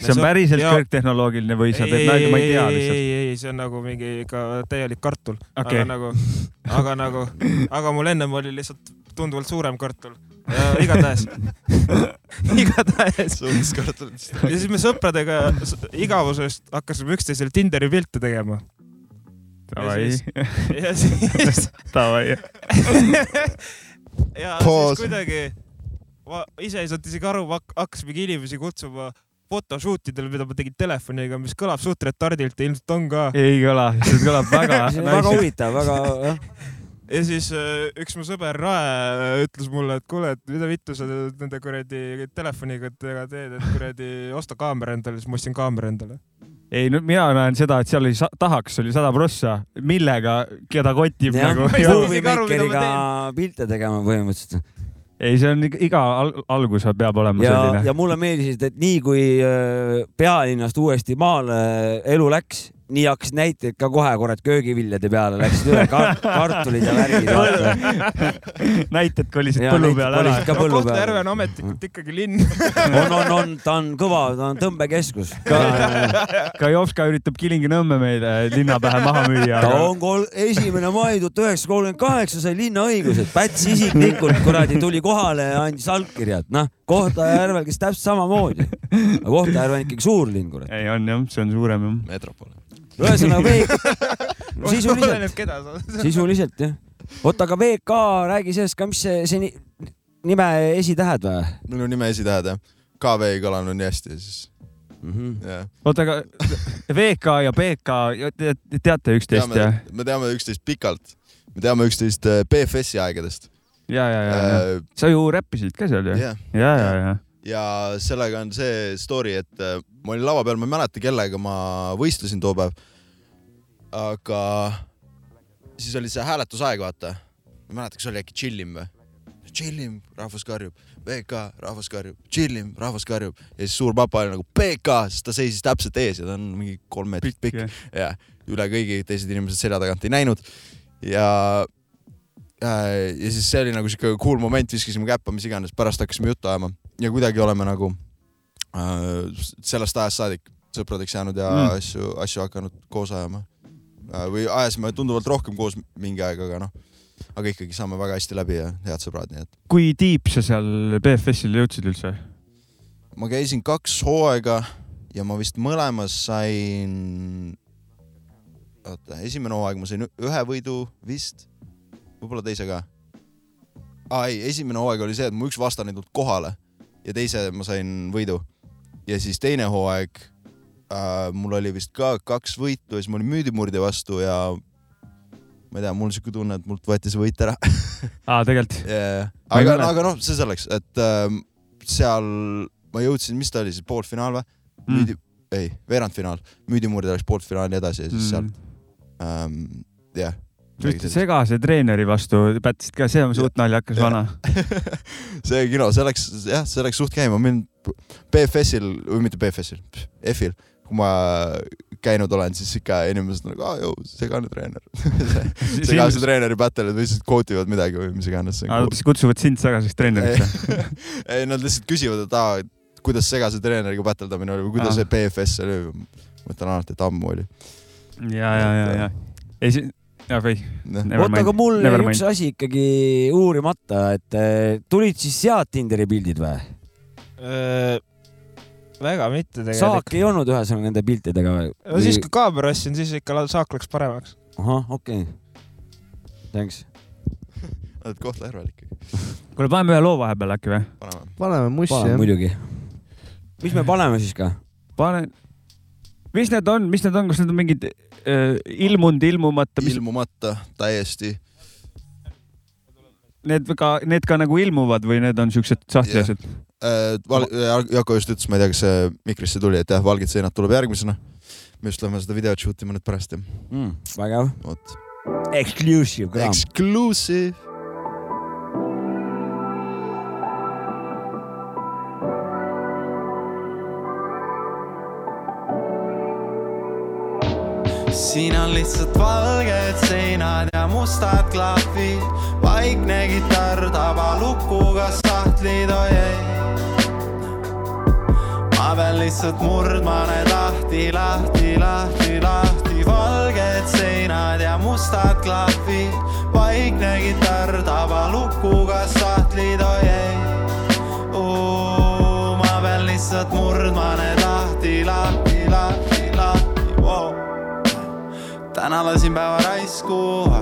see on päriselt Jaa. kõrgtehnoloogiline või sa teed nalja, ma ei tea lihtsalt? ei, ei, see on nagu mingi ikka täielik kartul Okei. aga nagu, aga nagu, aga mul ennem oli lihtsalt tunduvalt suurem kartul. Igatahes, [laughs] igatahes kartulist. ja siis me sõpradega igavusest hakkasime üksteisele Tinderi pilte tegema Davai, ja siis davai. ja siis [laughs] kuidagi ma ise ei saanud isegi aru, hakkasimegi inimesi kutsuma fotoshoot idel, mida ma tegin telefoniga, mis kõlab suht retardilt ja ilmselt on ka. ei kõla, see kõlab väga [laughs] väga huvitav, väga jah. Ja siis äh, üks mu sõber Rae ütles mulle, et kuule, et mida vittu sa nende kuradi telefoniga teed, et kuradi osta kaamera endale, siis ma ostsin kaamera endale. ei no mina näen seda, et seal oli, tahaks oli sada prossa, millega, keda kotib jah, nagu. Makeriga pilte tegema põhimõtteliselt. ei, see on iga al algus peab olema ja, selline ja. mulle meeldisid, et nii kui äh, pealinnast uuesti maale elu läks, nii hakkasid näitajad ka kohe kurat köögiviljade peale läksid üle kar, [laughs] kartulid ja värgid. [laughs] näited kolisid Jaa, põllu peale ära ka põllu Kohtla-Järve peale on. ametlikult ikkagi linn. [laughs] on, on, on, ta on kõva, ta on tõmbekeskus. Kajovska üritab Kilingi-Nõmme meile linnapähe maha müüa ta. on kol-, esimene mai tuhat üheksasada kolmkümmend kaheksa sai linnaõigused, Päts isiklikult kuradi tuli kohale ja andis allkirjad, noh, Kohtla-Järvel, kes täpselt samamoodi. aga Kohtla-Järve on ikkagi suur linn, kurat. ei on jah, see on suurem jah. metropol. Ühesõnaga VK, [laughs] sisuliselt, oleneb, keda sa. sisuliselt jah. oota, aga VK, räägi sellest ka, mis see, see ni- nime esitähed või minu nime esitähed jah, KV ei kõlanud nii hästi siis mm? -hmm. jah. oota, aga VK ja BK, teate üksteist jah?, me teame üksteist pikalt, me teame üksteist äh, BFS-i aegadest. ja, ja, ja, ja. sa ju räppisid ka seal ju? jah, ja, ja, ja. ja sellega on see story, et äh, ma olin lava peal, ma ei mäleta, kellega ma võistlesin too päev. Aga siis oli see hääletusaeg, vaata. ma ei mäleta, kas oli äkki Chillim või? Chillim, rahvas karjub, BK, rahvas karjub, Chillim, rahvas karjub ja siis suur papa oli nagu BK, sest ta seisis täpselt ees ja ta on mingi kolm meetrit pikk jah. ja üle kõigi teised inimesed selja tagant ei näinud ja äh, ja siis see oli nagu siuke cool moment, viskasime käppa, mis iganes, pärast hakkasime juttu ajama ja kuidagi oleme nagu äh, sellest ajast saadik sõpradeks jäänud ja Mm. asju, asju hakanud koos ajama. Või ajasime tunduvalt rohkem koos mingi aeg, aga noh, aga ikkagi saame väga hästi läbi ja head sõbrad, nii et kui tiip sa seal BFS-ile jõudsid üldse? ma käisin kaks hooaega ja ma vist mõlemas sain, oota, esimene hooaeg ma sain ühe võidu vist, võib-olla teise ka. aa ei, esimene hooaeg oli see, et mu üks vastane ei tulnud kohale ja teise ma sain võidu. ja siis teine hooaeg äh,, mul oli vist ka kaks võitu ja siis ma olin müüdimurdja vastu ja ma ei tea, mul on siuke tunne, et mult võeti see võit ära [laughs] aa, tegelikult? yeah.. Aga, aga noh, see selleks, et ähm, seal ma jõudsin, mis ta oli siis, poolfinaal või? Mm. müüdi, ei, veerandfinaal, müüdimurde läks poolfinaali edasi ja siis Mm. sealt ähm,, jah. just segase treeneri vastu pättisid ka, see on suht naljakas vana. [laughs] see kino, see läks jah, see läks suht käima, mind BFS-il või mitte BFS-il, F-il, kui ma käinud olen, siis ikka inimesed on nagu, aa jõu, segane treener. [laughs] segase treeneri battle'id või siis quote ivad midagi või mis iganes. kutsuvad sind segaseks treeneriks. [laughs] ei, nad lihtsalt küsivad, et aa, kuidas segase treeneriga battledamine oli või kuidas Aa. see BFS oli. ma ütlen alati, et ammu oli. ja, ja, ja, ja. ei, see, ja või. oota, aga mul jäi üks asi ikkagi uurimata, et eh, tulid siis sealt Tinderi pildid või? Väga mitte saak tegelikult. ei olnud ühesõnaga nende piltidega või? no siis, kui kaamera ostsin, siis ikka saak läks paremaks. ahah, okei okay.. Thanks. [laughs] oled Kohtla-Järvel ikkagi. [laughs] kuule, paneme ühe loo vahepeal äkki või? paneme. paneme mussi jah. muidugi. mis me paneme siis ka? pane, mis need on, mis need on, kas need on mingid äh, ilmunud, ilmumata, mis ilmumata täiesti. need ka, need ka nagu ilmuvad või need on siuksed sahtlised? Val-, Jako just ütles, ma ei tea, kas see mikrisse tuli, et jah, Valged seinad tuleb järgmisena. me just lähme seda videot shoot ima nüüd pärast jah. mm,? vägev. vot. Exclusive. Exclusive. Siin on lihtsalt valged seinad ja mustad klahvid, vaikne kitarr tabalukuga sahtlid, oi ei. ma pean lihtsalt murdma need lahti, lahti, lahti, lahti, valged seinad ja mustad klahvid, vaikne kitarr tabalukuga sahtlid, oi ei. ma pean lihtsalt murdma need lahti, lahti, lahti, täna lasin päeva raisku,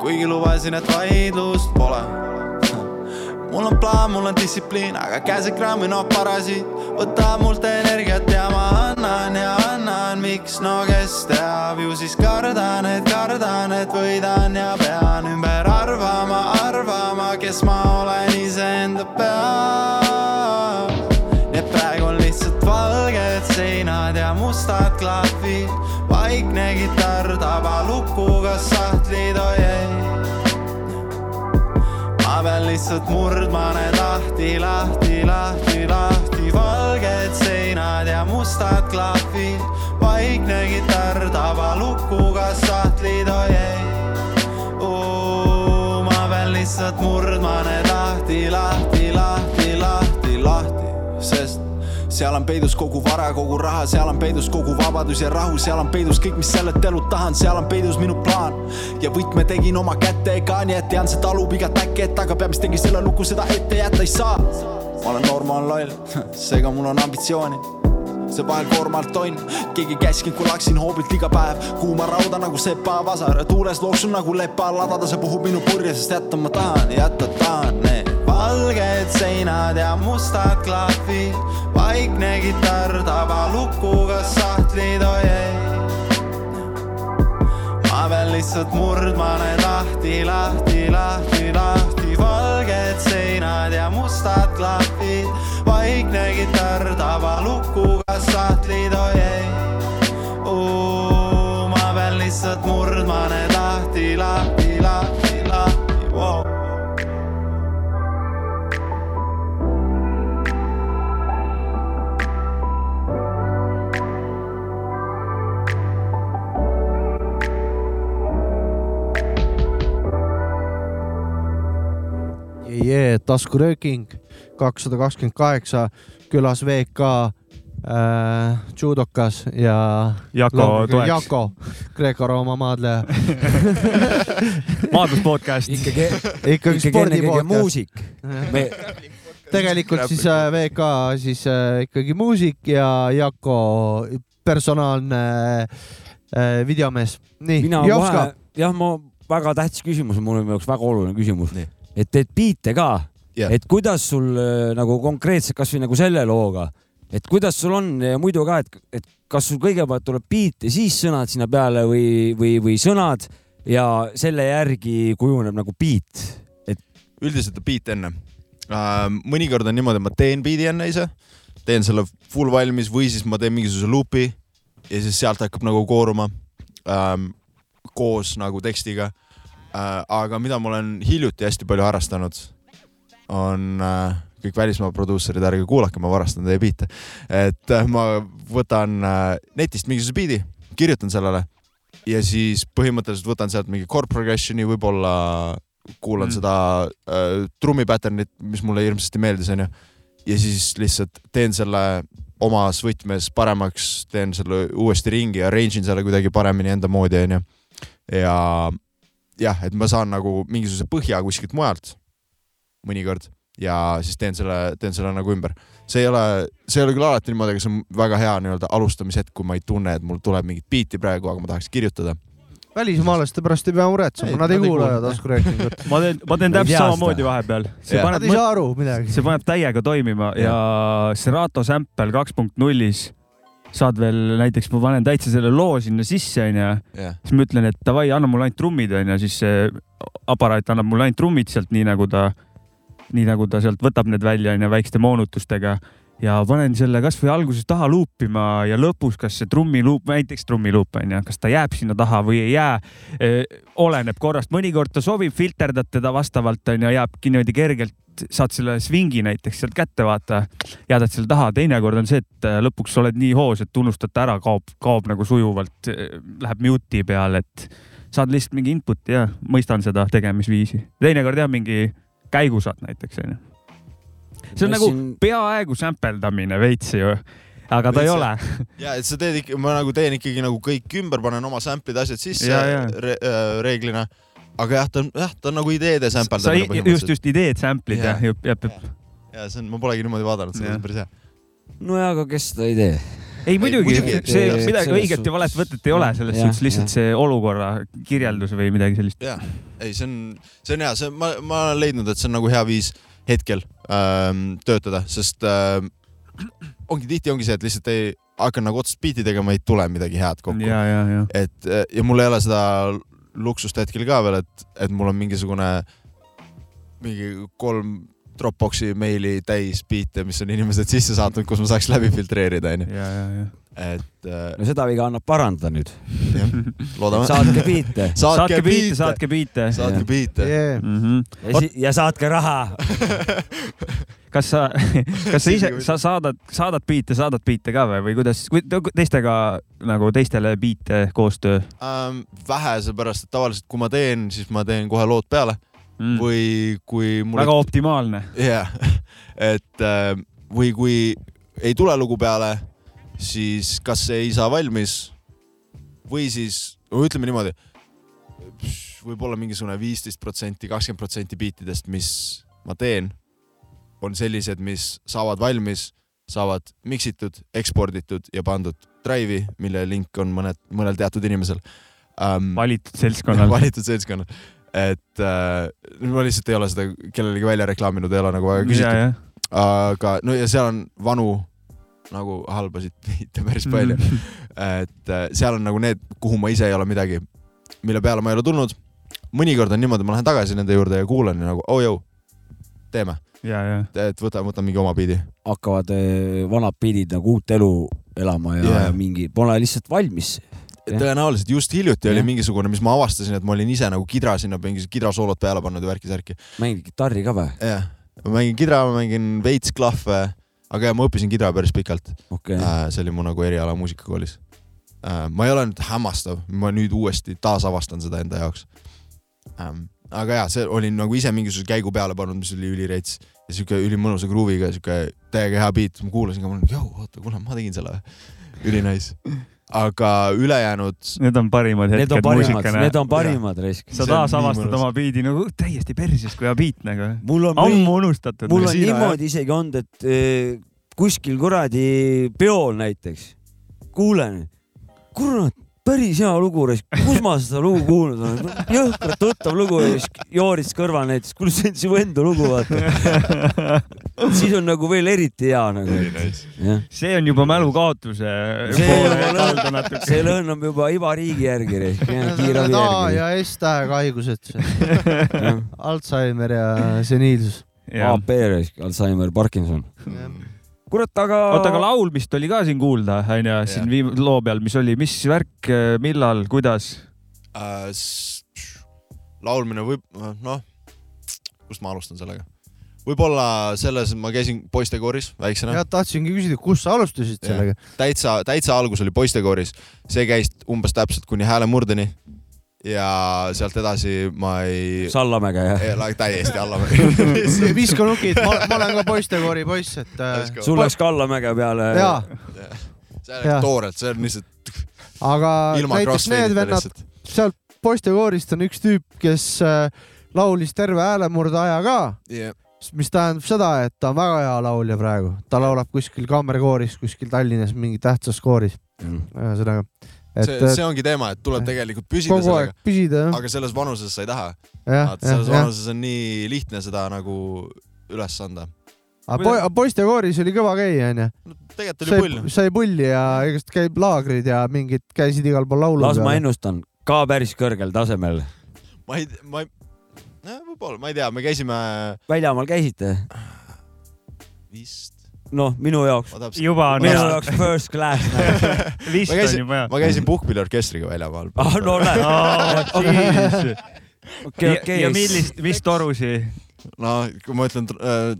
kuigi lubasin, et vaidlust pole. mul on plaan, mul on distsipliin, aga käsekraam või noh, parasiit. Võtab mult energiat ja ma annan ja annan, miks, no kes teab, ju siis kardan, et kardan, et võidan ja pean ümber arvama, arvama, kes ma olen iseenda peal. nii et praegu on lihtsalt valged seinad ja mustad klahvid, vaikne kitarr tabalukku, kas sahtlid, oi ei ma pean lihtsalt murdma need lahti, lahti, lahti, lahti, valged seinad ja mustad klahvid, vaikne kitarr tabalukku, kas sahtlid, oi ei. ma pean lihtsalt murdma need lahti, lahti, lahti, lahti, lahti, sest seal on peidus kogu vara, kogu raha, seal on peidus kogu vabadus ja rahu, seal on peidus kõik, mis sellelt elult tahan, seal on peidus minu plaan. ja võtme tegin oma kätega, nii et tean, see talub igat äkki ette, aga peab, mis tegin selle luku, seda ette jätta ei saa. ma olen noor, ma olen loll, [laughs] seega mul on ambitsiooni see vahel koormalt tonn, keegi käskinud, kui laksin hoobilt iga päev, kuuma rauda nagu sepavasar, tuules looksun nagu lepa, ladada see puhub minu purje, sest jätta ma tahan, jätta tahan need valged seinad ja mustad klahvid, vaikne kitarr tabalukku, kas sahtlid, oi ei. ma pean lihtsalt murdma need lahti, lahti, lahti, lahti, valged seinad ja mustad klahvid, vaikne kitarr tabalukku, kas sahtlid, oi ei. ma pean lihtsalt murdma need jee, taskurööking kakssada kakskümmend kaheksa, külas VK äh,, judokas ja Jako toeks, Jako, Kreeka-Rooma maadleja. [laughs] maadlus podcast. ikkagi, ikkagi spordipodcast. muusik. me, tegelikult siis äh, VK siis äh, ikkagi muusik ja Jako personaalne äh, videomees. nii, Jovska jah, ma väga tähtis küsimus, mul on minu jaoks väga oluline küsimus. Et teed biite ka Jah. et kuidas sul äh, nagu konkreetselt kasvõi nagu selle looga, et kuidas sul on ja muidu ka, et, et kas sul kõigepealt tuleb beat ja siis sõnad sinna peale või, või, või sõnad ja selle järgi kujuneb nagu beat. üldiselt on beat enne. mõnikord on niimoodi, et ma teen beat'i enne ise, teen selle full valmis või siis ma teen mingisuguse luupi ja siis sealt hakkab nagu kooruma ähm, koos nagu tekstiga äh,. Aga mida ma olen hiljuti hästi palju harrastanud, on äh, kõik välismaa produusserid, ärge kuulake, ma varastan teie biite. et äh, ma võtan äh, netist mingisuguse biidi, kirjutan sellele ja siis põhimõtteliselt võtan sealt mingi chord progression'i, võib-olla kuulan mm. seda äh, trummi pattern'it, mis mulle hirmsasti meeldis, onju. ja siis lihtsalt teen selle omas võtmes paremaks, teen selle uuesti ringi, arrange in selle kuidagi paremini enda moodi, onju. ja jah, et ma saan nagu mingisuguse põhja kuskilt mujalt mõnikord ja siis teen selle, teen selle nagu ümber. see ei ole, see ei ole küll alati niimoodi, aga see on väga hea nii-öelda alustamishetk, kui ma ei tunne, et mul tuleb mingit biiti praegu, aga ma tahaks kirjutada. välismaalaste pärast ei pea muretsema, nad ei kuula taskuröökingut. ma teen, ma teen täpselt samamoodi vahepeal. Nad paneb ei, saa aru midagi. see paneb täiega toimima ja Serato Sample kaks punkt nullis saad veel näiteks, ma panen täitsa selle loo sinna sisse, onju. Siis ma ütlen, et davai, anna mulle ainult trummid onju, siis see aparaat annab mulle ainult trummid sealt, nii nagu ta, nii nagu ta sealt võtab need välja onju väikeste moonutustega. Ja panen selle kasvõi alguses taha luupima ja lõpus, kas see trummiluup, näiteks trummiluup onju, kas ta jääb sinna taha või ei jää. oleneb korrast, mõnikord ta sobib, filterdad teda vastavalt onju, jääbki niimoodi kergelt, saad selle svingi näiteks sealt kätte, vaata, jätad selle taha, teinekord on see, et äh, lõpuks oled nii hoos, et unustad ta ära, kaob, kaob nagu sujuvalt, läheb mute'i peale, et saad lihtsalt mingi input'i ja mõistan seda tegemisviisi. teinekord jah, mingi käigu saad näiteks onju. see on Ma nagu siin- peaaegu sämpeldamine veits ju, aga ta ei Veits, ole. ja et sa teed ikka, ma nagu teen ikkagi nagu kõik ümber, panen oma sample'id, asjad sisse Ja, ja. re, äh, reeglina. Aga jah, ta on, jah, ta on nagu ideede sa sampeldamine just, põhimõtteliselt. just ideed sample'id Jah. jah, jep, jep. ja see on, ma polegi niimoodi vaadanud, see Jah. on päris hea. nojah, aga kes seda ei tee? ei muidugi see et- midagi õiget ja valet võtet ei ole, selles Jah, suhtes lihtsalt jah. see olukorra kirjeldus või midagi sellist. jah, ei, see on, see on hea, see, ma, ma olen leidnud, et see on nagu hea viis, hetkel ähm, töötada, sest ähm, ongi tihti ongi see, et lihtsalt ei hakka nagu otsast biiti tegema, ei tule midagi head kokku. ja, ja, ja. et äh, ja mul ei ole seda luksust hetkel ka veel, et, et mul on mingisugune mingi kolm Dropboxi meili täis biite, mis on inimesed sisse saatnud, kus ma saaks läbi filtreerida, onju. ja, ja, ja. et äh, no seda viga annab parandada nüüd. [laughs] saatke biite saatke biite, saatke biite. saatke biite. yeah.. Mm -hmm. ja, si- ja saatke raha. [laughs] kas sa, [laughs] kas sa ise, sa saadad, saadad biite, saadad biite ka või, või kuidas, teistega nagu teistele biite koostöö ähm,. vähe, seepärast et tavaliselt, kui ma teen, siis ma teen kohe lood peale mm.? või kui mul väga optimaalne. jah, [laughs] et äh, või kui ei tule lugu peale, siis kas see ei saa valmis või siis, ütleme niimoodi, võib-olla mingisugune viisteist protsenti, kakskümmend protsenti biitidest, mis ma teen, on sellised, mis saavad valmis, saavad miksitud, eksporditud ja pandud Drive'i, mille link on mõned, mõnel teatud inimesel um,. [laughs] valitud seltskonnal. valitud seltskonnal, et äh, ma lihtsalt ei ole seda kellelegi välja reklaaminud, ei ole nagu väga küsitud, aga no ja seal on vanu nagu halbasid biite päris palju, et äh, seal on nagu need, kuhu ma ise ei ole midagi, mille peale ma ei ole tulnud. mõnikord on niimoodi, ma lähen tagasi nende juurde ja kuulan ja nagu oh jõu, teeme, ja, ja. et võta, võta mingi oma biidi. hakkavad eh, vanad biidid nagu uut elu elama ja yeah. mingi pole lihtsalt valmis. Jah. tõenäoliselt just hiljuti oli Jah. mingisugune, mis ma avastasin, et ma olin ise nagu kidra sinna mingi kidrasoolot peale pannud ja värki-särki. mängid kitarri ka või? jah, ma mängin kidra, ma mängin veits klahve, aga ja ma õppisin kidra päris pikalt okei okay.. äh,. see oli mu nagu eriala muusikakoolis äh,. ma ei ole nüüd hämmastav, ma nüüd uuesti taasavastan seda enda jaoks. Aga ja see olin nagu ise mingisuguse käigu peale pannud, mis oli ülireits ja siuke ülimõnusa gruuviga, siuke täiega hea beat, ma kuulasin ka, ma olin, jõu, oota, kuule, ma tegin selle. ülinais. aga ülejäänud, Need on parimad Need on hetked parimad, muusikana need. on parimad raisk. sa taasavastad oma biidi nagu täiesti perses, kui hea biit nagu. mul on, ammu unustatud. mul on niimoodi isegi olnud, et eh, kuskil kuradi peol näiteks kuulen, kurat, päris hea lugu, kus ma seda lugu kuulnud olen, jõhkralt tuttav lugu ja siis Jooris kõrval näiteks, kuule see on su enda lugu, vaata. siis on nagu veel eriti hea nagu. see on juba mälukaotuse See poole see lõhnab juba iba riigi järgi, kiirabi järgi. ja S-tähega haigused, Alžeimer ja seniilsus. AP, Alžeimer, Parkinson. kurat, aga. oota, aga laulmist oli ka siin kuulda, onju, siin viim- loo peal, mis oli, mis värk, millal, kuidas? äh, laulmine võib, noh, kust ma alustan sellega? võib-olla selles, ma käisin poistekooris väiksena, jah, tahtsingi küsida, kus sa alustasid sellega? täitsa, täitsa algus oli poistekooris, see käis umbes täpselt kuni häälemurdeni ja sealt edasi ma ei, Sallamäge jah? ei, täiesti allamäge. viska nukid, ma, olen ka poistekoori poiss, et äh, sul läks ka allamäge peale. jaa, see on toorelt, see on lihtsalt aga ilma näiteks need vennad sealt poistekoorist on üks tüüp, kes äh, laulis terve häälemurde aja ka, Yeah. mis tähendab seda, et ta on väga hea laulja praegu, ta laulab kuskil kaamerkooris kuskil Tallinnas mingi tähtsas kooris, ühesõnaga, et see, see ongi teema, et tuleb tegelikult püsida kogu sellega, püsida jah, aga selles vanuses sa ei taha. selles jah, jah. vanuses on nii lihtne seda nagu üles anda. aga po- poistekooris oli kõva käia onju, tegelikult oli pull sai, pulli ja igast käib laagrid ja mingid käisid igal pool laulu las ma ennustan, ka päris kõrgel tasemel. ma ei, ma ei, võib-olla, ma ei tea, me käisime väljamaal käisite? vist, noh, minu jaoks, juba on minu hea, jaoks first class. [laughs] vist ma on juba hea. ma käisin puhkpilliorkestriga väljamaal. ah no näed, okei, ja, okei. ja millist, mis torusi? no kui ma ütlen äh,,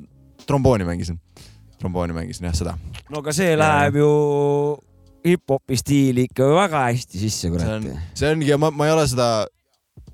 trombooni mängisin, trombooni mängisin jah, seda. no aga see läheb ju hip-hopi stiili ikka väga hästi sisse, see kurat on. see ongi ja ma, ma ei ole seda,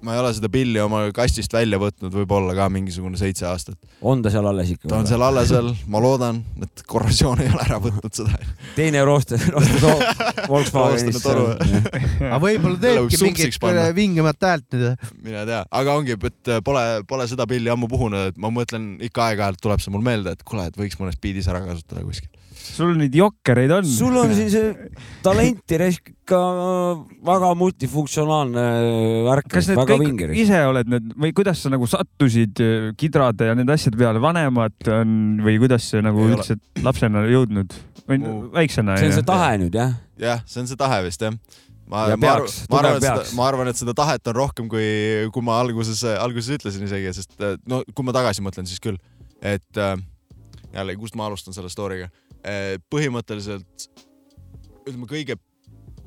ma ei ole seda pilli oma kastist välja võtnud võib-olla ka mingisugune seitse aastat. on ta seal alles ikka ta on? seal alles veel, ma loodan, et korrosioon ei ole ära võtnud seda. teine rooster, rooster Volkswagenist. Aga võib-olla teebki mingit äh, vingemat häält nüüd. mine tea, aga ongi, et pole, pole seda pilli ammu puhunud, et ma mõtlen ikka aeg-ajalt tuleb see mul meelde, et kuule, et võiks mõnes biidis ära kasutada kuskil. Sul neid jokkereid on. sul on siin see talenti raisk ikka väga multifunktsionaalne värk. kas need kõik vingeris. ise oled need või kuidas sa nagu sattusid äh, kidrade ja nende asjade peale, vanemad on või kuidas sa nagu Ei üldse ole. lapsena jõudnud või Mu... väiksena? see on see tahe nüüd jah? jah, see on see tahe vist jah ma, ma, peaks, ma arvan, et seda, ma arvan, et seda tahet on rohkem, kui, kui ma alguses, alguses ütlesin isegi, sest äh, no kui ma tagasi mõtlen, siis küll, et äh, jälle, kust ma alustan selle story'ga põhimõtteliselt ütleme, kõige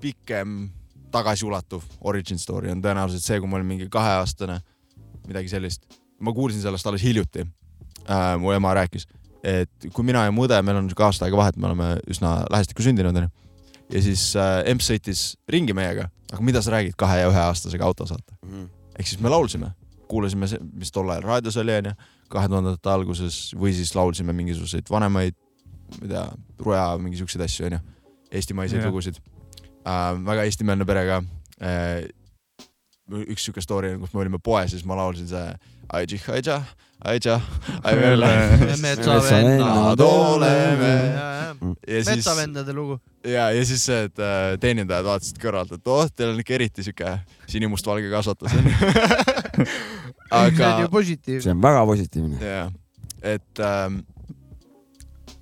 pikem tagasiulatuv origin story on tõenäoliselt see, kui ma olin mingi kaheaastane, midagi sellist. ma kuulsin sellest alles hiljuti äh,. mu ema rääkis, et kui mina ja mu õde, meil on sihuke aasta aega vahet, me oleme üsna lähestikku sündinud onju. ja siis äh, emps sõitis ringi meiega, aga mida sa räägid kahe ja üheaastasega autos vaata mm -hmm.. ehk siis me laulsime, kuulasime, mis tol ajal raadios oli onju, kahe tuhandete alguses või siis laulsime mingisuguseid vanemaid ma ei tea, Ruja, mingi siukseid asju, onju. eestimaiseid yeah. lugusid äh,. väga eestimeelne perega äh,. üks siuke story, kus me olime poes ja siis ma laulsin see Aija, [laughs] metsavennad oleme. metsavendade lugu. ja, ja siis see, et äh, teenindajad vaatasid kõrvalt, et oh, teil on ikka eriti siuke sinimustvalge kasvatus aga. [laughs] see on ju positiivne. see on väga positiivne. jah, et ähm,,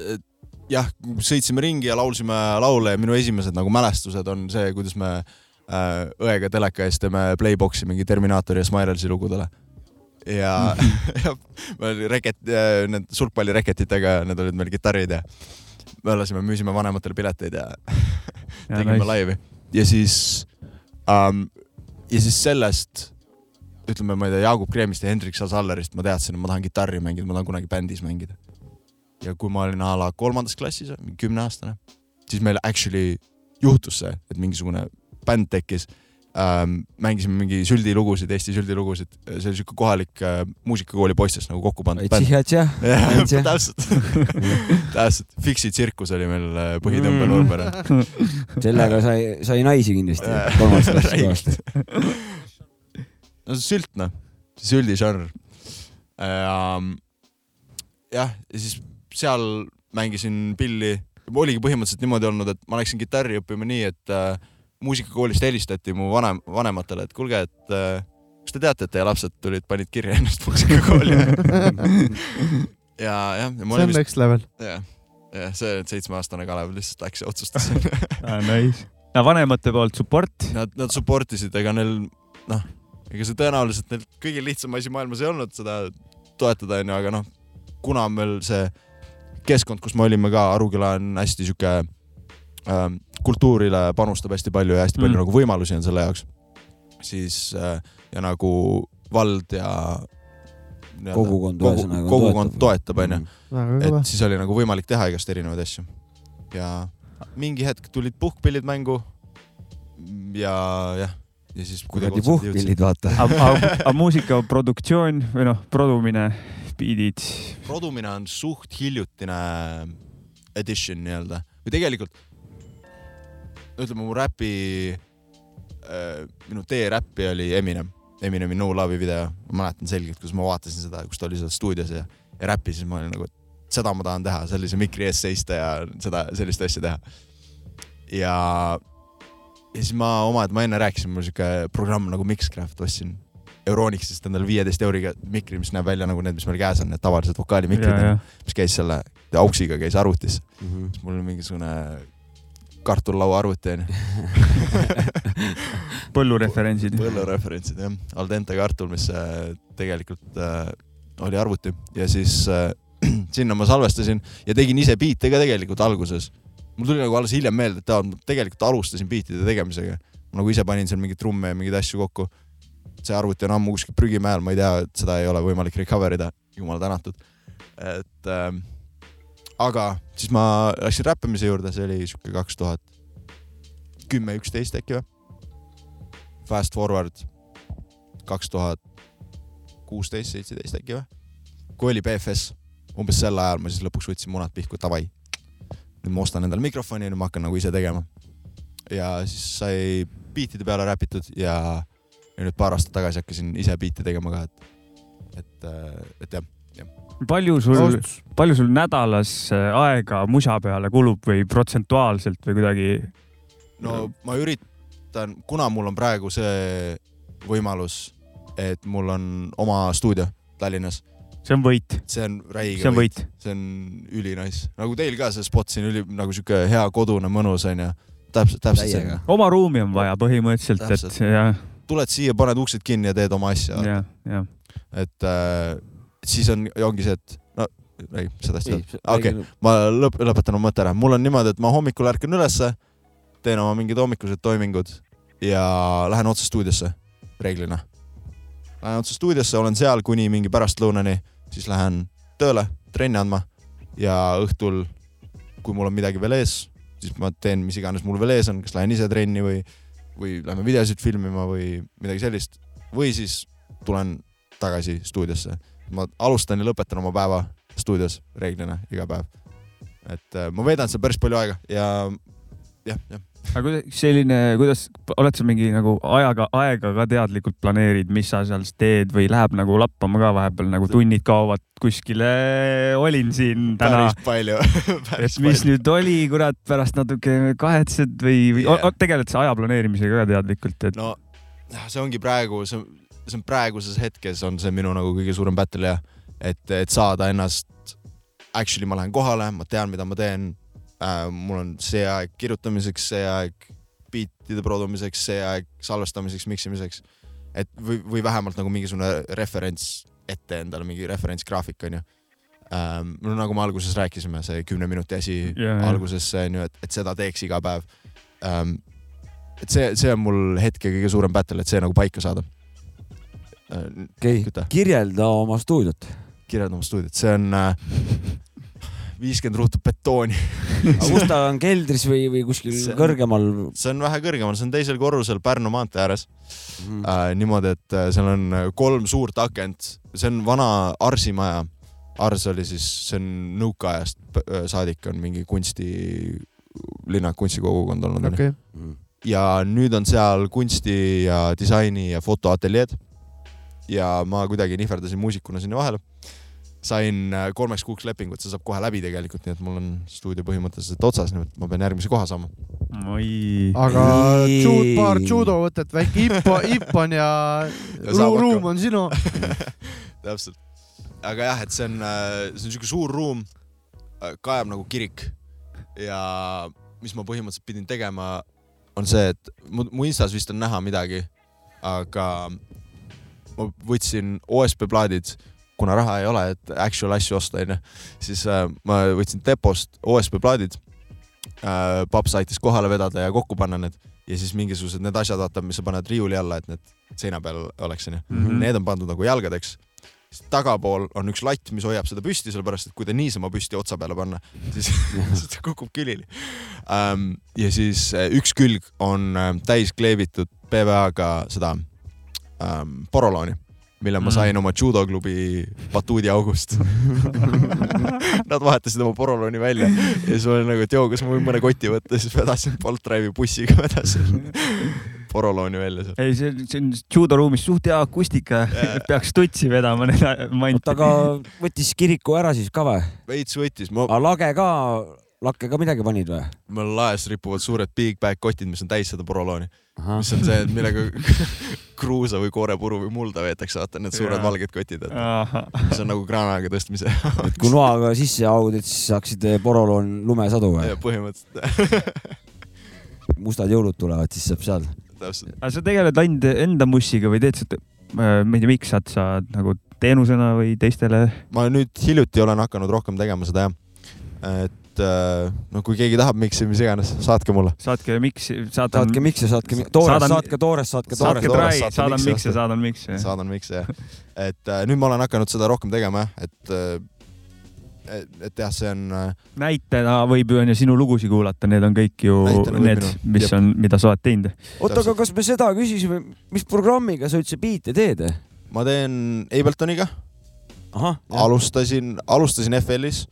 et jah, sõitsime ringi ja laulsime laule ja minu esimesed nagu mälestused on see, kuidas me äh, õega teleka ees teeme playbox'i mingi Terminaatori ja Smilesi lugudele. ja, [laughs] meil oli reket, äh, need sulgpallireketitega, need olid meil kitarrid ja me lasime, müüsime vanematele pileteid ja, [laughs] ja tegime nice. laivi. ja siis um,, ja siis sellest ütleme, ma ei tea, Jaagup Kreemist ja Hendrik Sallerist ma teadsin, et ma tahan kitarri mängida, ma tahan kunagi bändis mängida ja kui ma olin a la kolmandas klassis, kümneaastane, siis meil actually juhtus see, et mingisugune bänd tekkis. Ähm,. mängisime mingi süldilugusid, Eesti süldilugusid, see oli siuke kohalik äh, muusikakooli poistest nagu kokku pandud bänd. [laughs] täpselt. [laughs] Täpselt, Fixi tsirkus oli meil äh, põhitõmbenurber sellega sai, sai naisi kindlasti kolmandas klassis [laughs] no see sült noh, süldižanr. Ähm,. jah, ja siis seal mängisin pilli, oligi põhimõtteliselt niimoodi olnud, et ma läksin kitarri õppima nii, et äh, muusikakoolist helistati mu vanem, vanematele, et kuulge, et äh, kas te teate, et teie lapsed tulid, panid kirja ennast muusikakooli [laughs] ja jah. see on next level. jah, jah, see seitsmeaastane Kalev lihtsalt läks ja otsustas [laughs] ah, nice. ja vanemate poolt support? Nad, nad support isid, ega neil noh, ega see tõenäoliselt neil kõige lihtsam asi maailmas ei olnud seda toetada, onju, aga noh, kuna meil see keskkond, kus me olime ka, Aruküla on hästi sihuke äh, kultuurile panustab hästi palju ja hästi palju mm. nagu võimalusi on selle jaoks. siis äh, ja nagu vald ja kogukond kogu, kogukond toetab, onju. Mm. et siis oli nagu võimalik teha igast erinevaid asju. ja mingi hetk tulid puhkpillid mängu. ja jah, ja siis kuidagi puhkpillid, vaata. aga muusikaproduktsioon või noh, produmine beat'id? produmine on suht hiljutine edition nii-öelda või tegelikult ütleme mu räpi äh,, minu tee räppi oli Eminem, Eminemi No Love'i video, ma mäletan selgelt, kus ma vaatasin seda, kus ta oli seal stuudios ja, ja räppis, siis ma olin nagu, et seda ma tahan teha, sellise mikri ees seista ja seda, sellist asja teha. ja, ja siis ma oma, et ma enne rääkisin, mul siuke programm nagu Mixcraft ostsin Euronixist endale viieteist euriga mikri, mis näeb välja nagu need, mis meil käes on, need tavalised vokaalimikrid, mis käis selle auksiga, käis arvutis mm. -hmm. siis mul oli mingisugune kartullaua arvuti onju [laughs] põllureferentsid. põllureferentsid jah, al dente kartul, mis äh, tegelikult äh, oli arvuti ja siis äh, [clears throat] sinna ma salvestasin ja tegin ise biite ka tegelikult alguses. mul tuli nagu alles hiljem meelde, et aa, ma tegelikult alustasin biitide tegemisega. nagu ise panin seal mingeid trumme ja mingeid asju kokku see arvuti on ammu kuskil prügimäel, ma ei tea, et seda ei ole võimalik recover ida, jumal tänatud. et äh, aga siis ma läksin räppimise juurde, see oli sihuke kaks tuhat kümme, üksteist äkki või? Fast forward kaks tuhat kuusteist, seitseteist äkki või? kui oli BFS, umbes sel ajal ma siis lõpuks võtsin munad pihku, davai. nüüd ma ostan endale mikrofoni, nüüd ma hakkan nagu ise tegema. ja siis sai beat'ide peale räpitud ja ja nüüd paar aastat tagasi hakkasin ise biite tegema ka, et, et, äh, et jah, jah. palju sul, palju sul nädalas äh, aega musa peale kulub või protsentuaalselt või kuidagi? no ma üritan, kuna mul on praegu see võimalus, et mul on oma stuudio Tallinnas. see on võit. see on räige see on võit, võit.. see on ülinais, nagu teil ka see spot siin üli nagu sihuke hea kodune mõnus onju. täpselt, täpselt see. oma ruumi on vaja põhimõtteliselt, et jah. Tuled siia, paned uksed kinni ja teed oma asja. jah, jah. et äh, siis on, ongi see, et no ei, seda hästi ei. okei okay., ma lõp-, lõpetan oma mõtte ära. mul on niimoodi, et ma hommikul ärkan ülesse, teen oma mingid hommikused toimingud ja lähen otse stuudiosse reeglina. Lähen otse stuudiosse, olen seal kuni mingi pärastlõunani, siis lähen tööle trenni andma ja õhtul, kui mul on midagi veel ees, siis ma teen, mis iganes mul veel ees on, kas lähen ise trenni või, või lähme videosid filmima või midagi sellist või siis tulen tagasi stuudiosse. ma alustan ja lõpetan oma päeva stuudios reeglina iga päev. et äh, ma veedan seal päris palju aega ja jah, jah aga kuidas selline, kuidas, oled sa mingi nagu ajaga, aega ka teadlikult planeerid, mis sa seal siis teed või läheb nagu lappama ka vahepeal nagu tunnid kaovad kuskile. olin siin täna. päris palju [laughs] et mis palju. nüüd oli, kurat, pärast natuke kahetsed või, või yeah. tegeled sa aja planeerimisega ka teadlikult, et? no see ongi praegu, see, see on praeguses hetkes on see minu nagu kõige suurem battle jah, et, et saada ennast. Actually ma lähen kohale, ma tean, mida ma teen äh,. mul on see aeg kirjutamiseks, see aeg biitide produmiseks, see aeg salvestamiseks, miksimiseks. et või, või vähemalt nagu mingisugune referents ette endale, mingi referentsgraafik onju ähm,. no nagu me alguses rääkisime, see kümne minuti asi yeah, alguses onju, et, et seda teeks iga päev ähm,. et see, see on mul hetke kõige suurem battle, et see nagu paika saada äh,. okei okay., kirjelda oma stuudiot. kirjelda oma stuudiot, see on äh, [laughs] viiskümmend ruutu betooni aga kus ta on, keldris või, või kuskil see, kõrgemal? see on vähe kõrgemal, see on teisel korrusel Pärnu maantee ääres mm. Äh, niimoodi, et äh, seal on äh, kolm suurt akent, see on vana Arsi maja. Ars oli siis, see on nõukaajast äh, saadik on mingi kunsti, linna kunstikogukond olnud okay.. Mhm. ja nüüd on seal kunsti ja disaini ja fotoateljeed. ja ma kuidagi nihverdasin muusikuna sinna vahele sain äh, kolmeks kuuks lepingut, see saab kohe läbi tegelikult, nii et mul on stuudio põhimõtteliselt otsas, nii et ma pean järgmise koha saama. aga juud, paar judovõtet, väike ipp, [laughs] ipp on ja, ja ruum on sinu. [laughs] Täpselt, aga jah, et see on, äh, see on siuke suur ruum, äh, kajab nagu kirik. Ja mis ma põhimõtteliselt pidin tegema, on see, et mu, mu Instas vist on näha midagi, aga ma võtsin OSB plaadid kuna raha ei ole, et actual asju osta, onju, siis äh, ma võtsin depost OSB plaadid äh,. paps aitas kohale vedada ja kokku panna need ja siis mingisugused need asjad, vaata, mis sa paned riiuli alla, et need seina peal oleks, onju. Mhm. Need on pandud nagu jalgadeks siis tagapool on üks latt, mis hoiab seda püsti, sellepärast et kui ta niisama püsti otsa peale panna, siis, [laughs] siis ta kukub külili um,. ja siis äh, üks külg on um, täis kleebitud PVA-ga seda um, porolooni mille ma sain mm. oma judoklubi batuudiaugust [laughs] Nad vahetasid oma porolooni välja ja siis ma olin nagu, et joo, kas ma võin mõne koti võtta, siis vedasin Bolt Drive'i bussiga, vedasin porolooni välja seal. ei, see, see on judoruumis suht hea akustika yeah., [laughs] peaks tutsi vedama need mante. aga võttis kiriku ära siis ka või? veits võttis ma.... aga lage ka lakke ka midagi panid või? mul laes ripuvad suured big bag kotid, mis on täis seda porolooni. mis on see, millega [laughs] kruusa või koorepuru või mulda veetakse, vaata need suured ja. valged kotid, et mis on nagu kraanaga tõstmise et kui noaga sisse augud, et siis saaksid eh, poroloon lumesadu või? põhimõtteliselt [laughs] mustad jõulud tulevad, siis saab seal. aga sa tegeled ainult enda mussiga või teed sa, ma ei tea, miks saad sa nagu teenusena või teistele? ma nüüd hiljuti olen hakanud rohkem tegema seda jah. et et äh, no kui keegi tahab miksi, mis iganes, saatke mulle. saatke miksi, saadan. saatke miksi, saatke toores, saatke toores, saatke toores. saatke trai, saadan miksi, saadan miksi. saadan miksi jah. et äh, nüüd ma olen hakanud seda rohkem tegema jah, et äh, et, et jah, see on. näitena võib ju onju sinu lugusid kuulata, need on kõik ju näitena need, mis Jep. on, mida sa oled teinud. oota, aga kas me seda küsisime, mis programmiga sa üldse biite teed? ma teen Abletoniga. alustasin, alustasin FL-is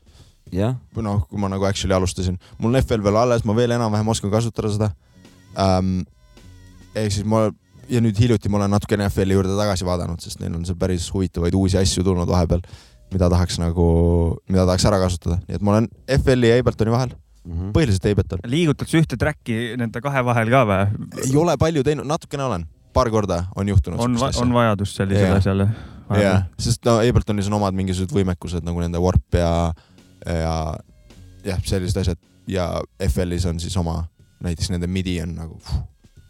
või noh, kui ma nagu actually alustasin, mul on FL veel alles, ma veel enam-vähem oskan kasutada seda ähm,. ehk siis ma ja nüüd hiljuti ma olen natukene FL-i juurde tagasi vaadanud, sest neil on seal päris huvitavaid uusi asju tulnud vahepeal. mida tahaks nagu, mida tahaks ära kasutada, nii et ma olen FL-i ja Abletoni vahel, Mhm. põhiliselt Ableton. liigutad sa ühte track'i nende kahe vahel ka või? ei ole palju teinud, natukene olen, paar korda on juhtunud. on, on vajadust sellisele asjale? jah, sest no Abletonis on omad mingisugused võimekused nagu nende Warp ja, ja jah, sellised asjad ja FL-is on siis oma, näiteks nende midi on nagu puh,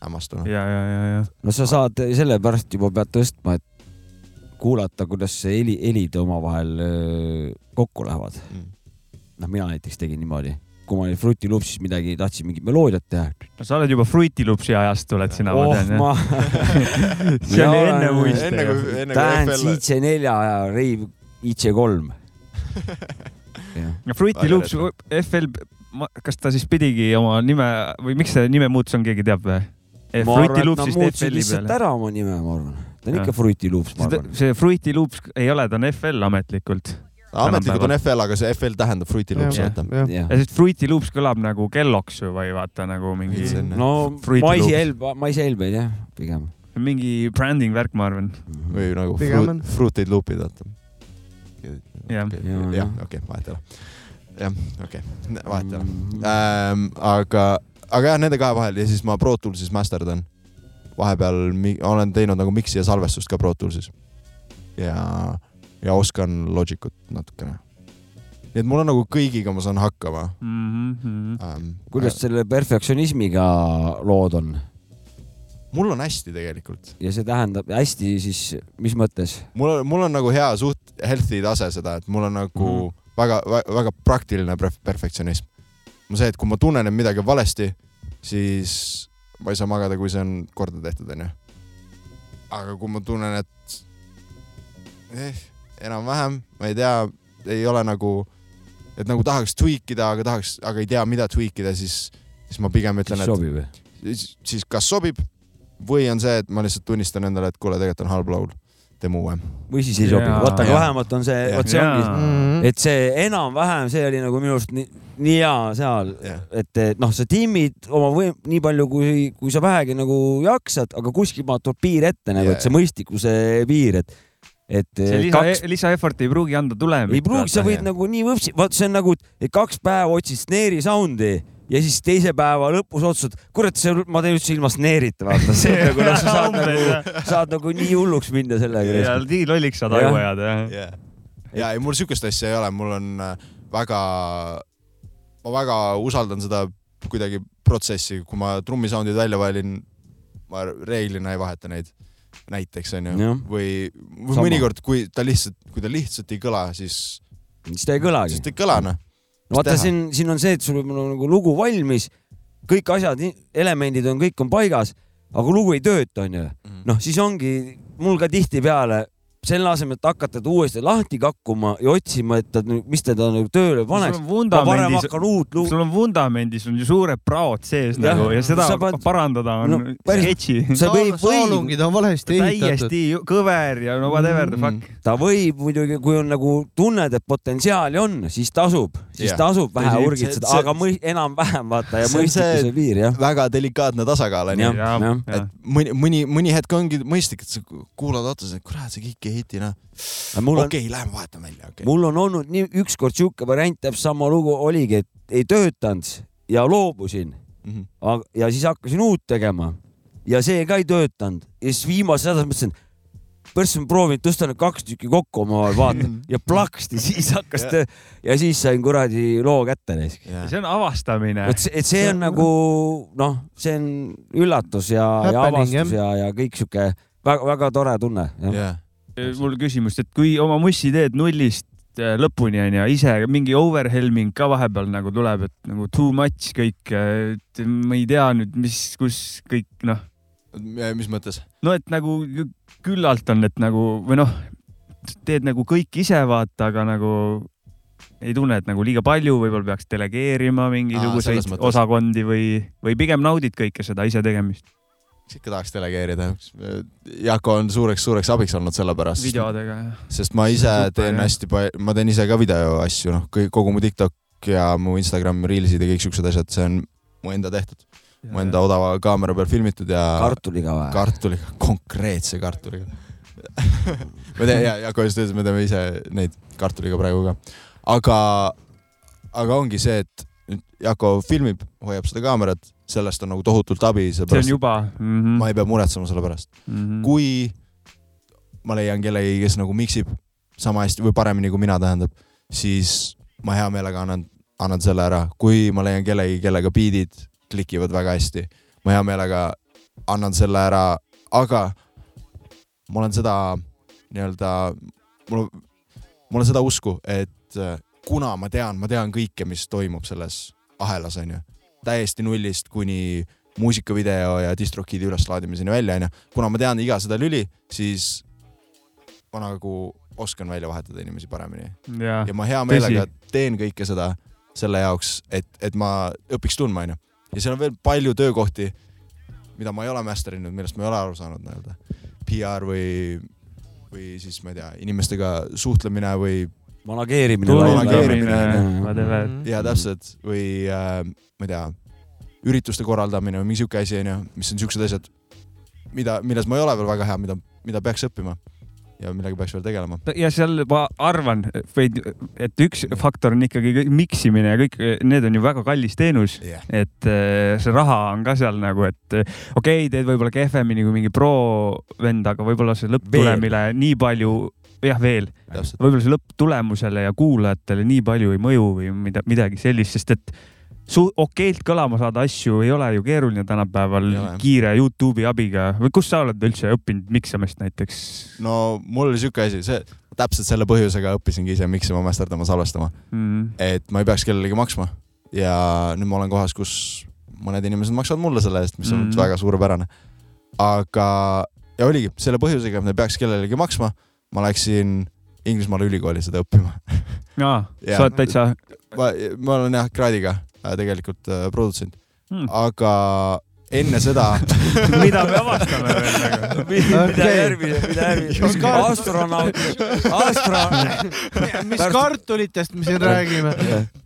hämmastav. ja, ja, ja, ja. no sa saad sellepärast juba pead tõstma, et kuulata, kuidas see heli, helid omavahel öö, kokku lähevad. Mm. noh, mina näiteks tegin niimoodi, kui ma olin Fruity Loopsis midagi, tahtsin mingit meloodiat teha. no sa oled juba Fruity Loopsi ajast tuled sina, ma oh tean jah. ma, [laughs] see oli enne muiste enne ju. kui, enne kui Dance FL, IC4 ja Rave IC3. ja Fruity Loops, FL, kas ta siis pidigi oma nime või miks see nime muutus on, keegi teab või? ma Fruity arvan, et nad Loopsist FL-i lihtsalt peale. ära oma nime, ma arvan. ta on ikka Fruity Loops, ma see, arvan. see Fruity Loops ei ole, ta on FL ametlikult. ametlikult on FL, aga see FL tähendab Fruity Loops, vaata. ja siis Fruity Loops kõlab nagu kelloks ju või vaata nagu mingi, no maisi helb, maisi helbeid jah, pigem. mingi branding värk, ma arvan. või nagu fruit fruited loop'id, vaata. Jah. Okei, vahet ei ole. jah, okei, vahet ei ole. Mm. ähm,. aga, aga jah, nende kahe vahel ja siis ma Pro Toolsis masterdan. vahepeal mi- olen teinud nagu mix'i ja salvestust ka Pro Toolsis. ja, ja oskan Logicut natukene. nii et mul on nagu kõigiga ma saan hakkama Mhm, ähm,. kuidas selle perfektsionismiga lood on mul on hästi tegelikult. ja see tähendab hästi siis, mis mõttes? mul on, mul on nagu hea suht healthy tase seda, et mul on nagu mm. -hmm. väga, väga, praktiline perf- perfektsionism. ma see, et kui ma tunnen, et midagi on valesti, siis ma ei saa magada, kui see on korda tehtud, onju. aga kui ma tunnen, et eh, enam-vähem, ma ei tea, ei ole nagu, et nagu tahaks tweak ida, aga tahaks, aga ei tea, mida tweak ida, siis, siis ma pigem ütlen, et sobib siis kas sobib või on see, et ma lihtsalt tunnistan endale, et kuule, tegelikult on halb laul, teeme uue. või siis ei sobi, vaata, aga vähemalt on see, vot see ongi, Mm. et see enam-vähem, see oli nagu minu arust nii, nii hea seal, et et noh, sa timmid oma võim nii palju, kui, kui sa vähegi nagu jaksad, aga kuskil maalt tuleb piir ette nagu, et see mõistlikkuse piir, et, et see eh, lisa kaks, lisa effort ei pruugi anda tulemit. ei pruugi, sa võid jah. nagu nii võpsi, vaat see on nagu, et kaks päeva otsid snare'i sound'i ja siis teise päeva lõpus otsustad, kurat, see, ma teen üldse ilma snare'ita, vaata, [laughs] see nagu, noh, sa saad nagu, saad nagu nii hulluks minna ja sellega. nii lolliks saad aju ajada, jah. ja, ja ei, mul siukest asja ei ole, mul on äh, väga, ma väga usaldan seda kuidagi protsessi, kui ma trummisoundid välja valin, ma reeglina ei vaheta neid, näiteks onju või, või Sama. mõnikord, kui ta lihtsalt, kui ta lihtsalt ei kõla, siis, siis ta ei kõlagi siis. ta ei kõla noh. vaata, siin, siin on see, et sul on nagu lugu valmis, kõik asjad, elemendid on, kõik on paigas, aga lugu ei tööta, onju. noh, siis ongi mul ka tihtipeale selle asemel, et hakata ta uuesti lahti kakkuma ja otsima, et ta, mis teda nagu tööle paneks, sul on vundamendis, hakkan uut lugu. sul on vundamendis on ju suured praod sees Jah. nagu ja seda paned- parandada on No sketši. see võib, võib, saalungid on valesti ehitatud. täiesti kõver ja no whatever the fuck. ta võib muidugi, kui on nagu tunned, et potentsiaali on, siis tasub, siis Jah. tasub vähe See- urgitseda, aga mõi- enam-vähem vaata ja mõistlikkuse piir jah. väga delikaatne tasakaal onju. Et mõni, mõni, mõni hetk ongi mõistlik, et sa kuulad otsa, et kurat, see kõik ei hiti noh. mul on, okei, lähme vahetame välja, okei. mul on olnud nii ükskord sihuke variant, täpselt sama lugu oligi, et ei töötanud ja loobusin, Mhm. ja siis hakkasin uut tegema ja see ka ei töötanud ja siis viimasel nädalal mõtlesin, päris ma proovin tõsta need kaks tükki kokku omavahel, vaatan ja plaksti, siis hakkas töö ja siis sain kuradi loo kätte neist. see on avastamine. et see, et see on nagu noh, see on üllatus ja, ja avastus ja, ja kõik sihuke väga-väga tore tunne. mul küsimus, et kui oma mussi teed nullist äh, lõpuni onju, ise mingi overhelming ka vahepeal nagu tuleb, et nagu too much kõik, et ma ei tea nüüd, mis, kus kõik noh, mis mõttes? no et nagu küllalt on, et nagu või noh, teed nagu kõik ise vaata, aga nagu ei tunne, et nagu liiga palju, võib-olla peaks delegeerima mingisuguseid mõttes. osakondi või, või pigem naudid kõike seda ise tegemist ikka tahaks delegeerida. Jako on suureks-suureks abiks olnud sellepärast, videodega ja sest ma ise Super, teen jah. hästi palju, ma teen ise ka videoasju, noh, kogu mu TikTok ja mu Instagram Reelsid ja kõik siuksed asjad, see on mu enda tehtud, mu enda odava kaamera peal filmitud ja kartuliga või? kartuliga, konkreetse kartuliga. ma tean ja Jako just ütles, me teeme ise neid kartuliga praegu ka, aga, aga ongi see, et nüüd Jako filmib, hoiab seda kaamerat, sellest on nagu tohutult abi, see on juba mm -hmm. ma ei pea muretsema selle pärast mm -hmm. kui ma leian kellegi, kes nagu miksib sama hästi või paremini kui mina, tähendab, siis ma hea meelega annan, annan selle ära. kui ma leian kellegi, kellega biidid klikivad väga hästi, ma hea meelega annan selle ära, aga ma olen seda nii-öelda, mul, mul on seda usku, et äh, kuna ma tean, ma tean kõike, mis toimub selles ahelas, onju, täiesti nullist kuni muusikavideo ja distrokidi üleslaadimiseni välja, onju. kuna ma tean iga seda lüli, siis ma nagu oskan välja vahetada inimesi paremini. ja, ja ma hea meelega teen kõike seda selle jaoks, et, et ma õpiks tundma, onju. Ja seal on veel palju töökohti, mida ma ei ole master inud, millest ma ei ole aru saanud nii-öelda. PR või, või siis ma ei tea, inimestega suhtlemine või manageerimine. manageerimine, ja täpselt. Või äh, ma ei tea, ürituste korraldamine või mingi sihuke asi onju, mis on siuksed asjad, mida, milles ma ei ole veel väga hea, mida, mida peaks õppima ja millega peaks veel tegelema. ja seal ma arvan, et üks faktor on ikkagi miksimine ja kõik need on ju väga kallis teenus yeah., et äh, see raha on ka seal nagu, et äh, okei okay,, teed võib-olla kehvemini kui mingi pro vend, aga võib-olla see lõpptulemile nii palju jah, veel, võib-olla see lõpptulemusele ja kuulajatele nii palju ei mõju või mida, midagi sellist, sest et su-, okeilt kõlama saada asju ei ole ju keeruline tänapäeval kiire Youtube'i abiga või kus sa oled üldse õppinud miksamist näiteks? no mul oli siuke asi, see täpselt selle põhjusega õppisingi ise miksima, masterdama, salvestama mm. -hmm. et ma ei peaks kellelegi maksma ja nüüd ma olen kohas, kus mõned inimesed maksavad mulle selle eest, mis on mm -hmm. väga suurepärane. aga, ja oligi selle põhjusega, et ma ei peaks kellelegi maksma, ma läksin Inglismaale ülikooli seda õppima. aa, [laughs] sa oled täitsa. ma, ma olen jah kraadiga tegelikult äh, produtsent hmm., aga enne seda [laughs] mida me avastame veel nagu? [laughs] mida järgmine, mida järgmine? astronaut, astronaut. mis kartulitest me siin räägime?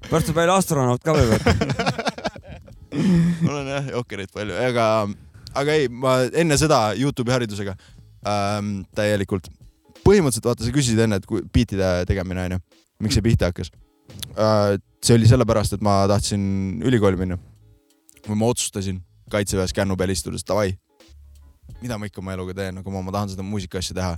pärast tuleb välja astronaut ka veel [laughs] mul on jah jokkereid palju, aga, aga ei, ma enne seda Youtube'i haridusega ähm, täielikult, põhimõtteliselt vaata, sa küsisid enne, et kui biitide tegemine onju, miks see pihta hakkas äh,? See oli sellepärast, et ma tahtsin ülikooli minna. või ma otsustasin kaitseväes kännu peal istudes, davai, mida ma ikka oma eluga teen, aga ma, ma tahan seda muusikaasja teha.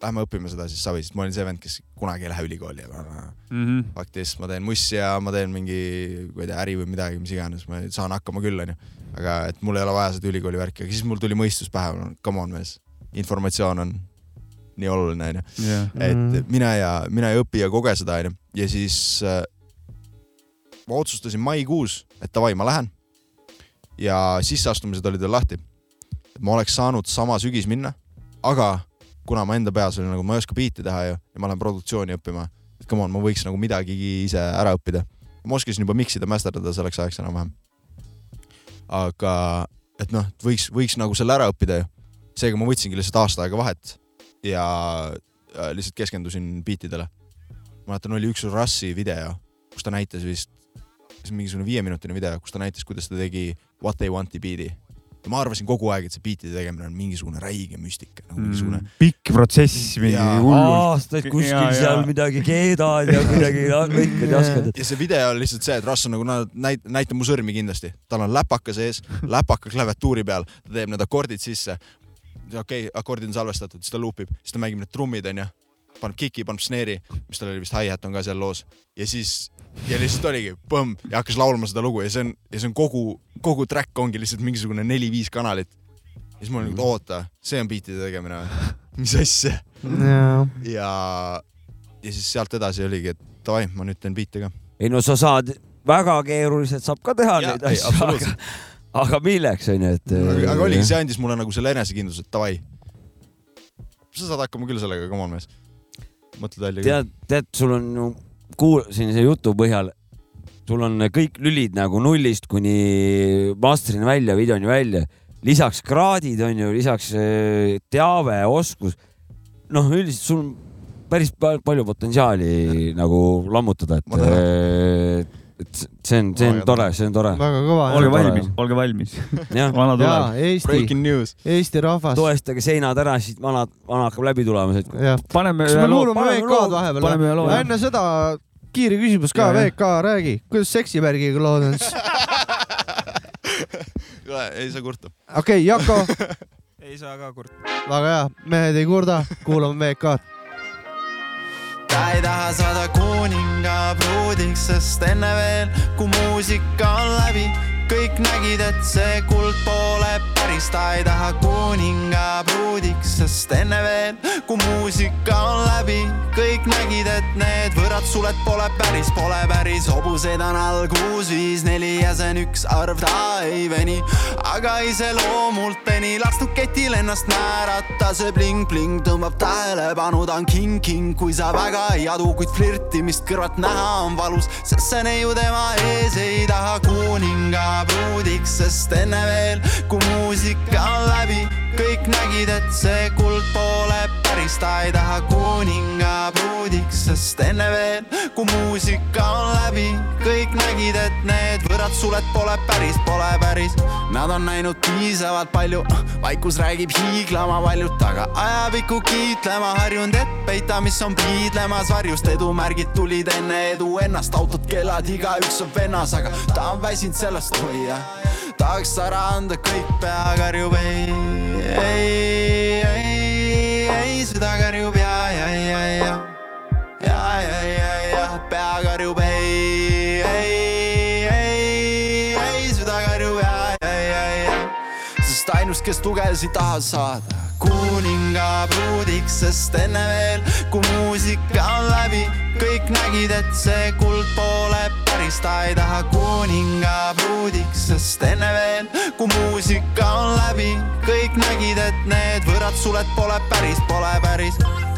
Lähme õpime seda siis savi, sest ma olin see vend, kes kunagi ei lähe ülikooli mm -hmm. faktis ma teen mussi ja ma teen mingi, ma ei tea, äri või midagi, mis iganes, ma saan hakkama küll, onju. aga et mul ei ole vaja seda ülikooli värki, aga siis mul tuli mõistus pähe, come on mees, informatsioon on nii oluline, onju. et mhm. mine ja, mine ja õpi ja koge seda, onju. ja siis äh, ma otsustasin maikuus, et davai, ma lähen. ja sisseastumised olid veel lahti. ma oleks saanud sama sügis minna, aga kuna ma enda peas olin nagu, ma ei oska biiti teha ju ja ma lähen produktsiooni õppima, et come on, ma võiks nagu midagigi ise ära õppida. ma oskasin juba miksida, masterdada selleks ajaks enam-vähem. aga et noh, võiks, võiks nagu selle ära õppida ju. seega ma võtsingi lihtsalt aasta aega vahet ja lihtsalt keskendusin biitidele. mäletan, oli üks Rassi video, kus ta näitas vist mingisugune viieminutine video, kus ta näitas, kuidas ta tegi What they want'i biidi. ja ma arvasin kogu aeg, et see biitide tegemine on mingisugune räige müstika nagu mingisugune mm,. pikk protsess, mingi hullult. aastaid kuskil ja, seal ja. midagi keedad ja midagi lõikad ja oskad. ja see video on lihtsalt see, et Russ on nagu näit-, näit-, näita mu sõrmi kindlasti. tal on läpaka sees, läpaka klaviatuuri peal, ta teeb need akordid sisse. okei okay,, akordid on salvestatud, siis ta loopib, siis ta mängib need trummid, onju paneb kiki, paneb snare'i, mis tal oli vist hi-hat on ka seal loos ja siis ja lihtsalt oligi põmm ja hakkas laulma seda lugu ja see on, ja see on kogu, kogu track ongi lihtsalt mingisugune neli-viis kanalit. ja siis ma olin nagu, oota, see on biitide tegemine või? mis asja? ja, ja siis sealt edasi oligi, et davai, ma nüüd teen biite ka. ei no sa saad, väga keeruliselt saab ka teha ja, neid asju, aga, aga milleks onju, et. aga oligi, see andis mulle nagu selle enesekindluse, et davai. sa saad hakkama küll sellega, come on mees. Mõtled välja. tead, tead, sul on ju kuulasin see jutu põhjal, sul on kõik lülid nagu nullist kuni master'ini välja, videoni välja, lisaks kraadid on ju, lisaks äh, teave, oskus. noh, üldiselt sul on päris palju potentsiaali nagu lammutada, et, et see on, see on tore, see on tore. väga kõva. olge valmis, olge valmis. [laughs] jah, vana ja tuleb. Eesti, Breaking news. Eesti rahvas. toestage seinad ära, siis vana, vana hakkab läbi tulema. paneme ühe loo, paneme VK-d loo- vahepeal enne seda kiire küsimus ka. VK, räägi, kuidas seksivärgiga lood on [laughs] siis? ei saa kurta. okei, Jako, [laughs] ei saa ka kurta. väga hea, mehed ei kurda, kuulame VK-d. Ta ei taha saada kuninga pruudiks, sest enne veel, kui muusika on läbi, kõik nägid, et see kuld pole päris, ta ei taha kuninga pruudiks, sest enne veel, kui muusika on läbi, kõik nägid, et need võõrad suled pole päris, pole päris, hobuseid on all kuus, viis, neli ja see on üks arv, ta ei veni, aga iseloomult peni, lasknud ketil ennast määrata, see bling-bling tõmbab tähelepanu, ta on king-king, kui sa väga ei adu, kuid flirtimist kõrvalt näha on valus, sest see neiu tema ees ei taha kuninga pruudiks, sest enne veel, kui muusika on läbi, kõik nägid, et see kuld pole päris, ta ei taha kuninga pruudiks, sest enne veel, kui muusika on läbi, kõik nägid, et need võõrad suled pole päris, pole päris. Nad on näinud piisavalt palju, vaikus räägib hiiglama valjult, aga ajapikku kiitlema harjunud, et peita, mis on piidlemas varjust, edumärgid tulid enne edu ennast, autod, kellad, igaüks on vennas, aga ta on väsinud sellest hoia. tahaks ära anda kõik, pea karjub ei, ei, ei, ei, süda karjub ja, ja, ja, ja, ja, ja, ja, ja pea karjub ei, ei, ei, ei, süda karjub ja, ja, ja, ja sest ainus, kes tugedas ei taha saada kuninga pruudiks, sest enne veel, kui muusika on läbi, kõik nägid, et see kuld pole päris, ta ei taha kuninga pruudiks, sest enne veel, kui muusika on läbi, kõik nägid, et need võõrad suled pole päris, pole päris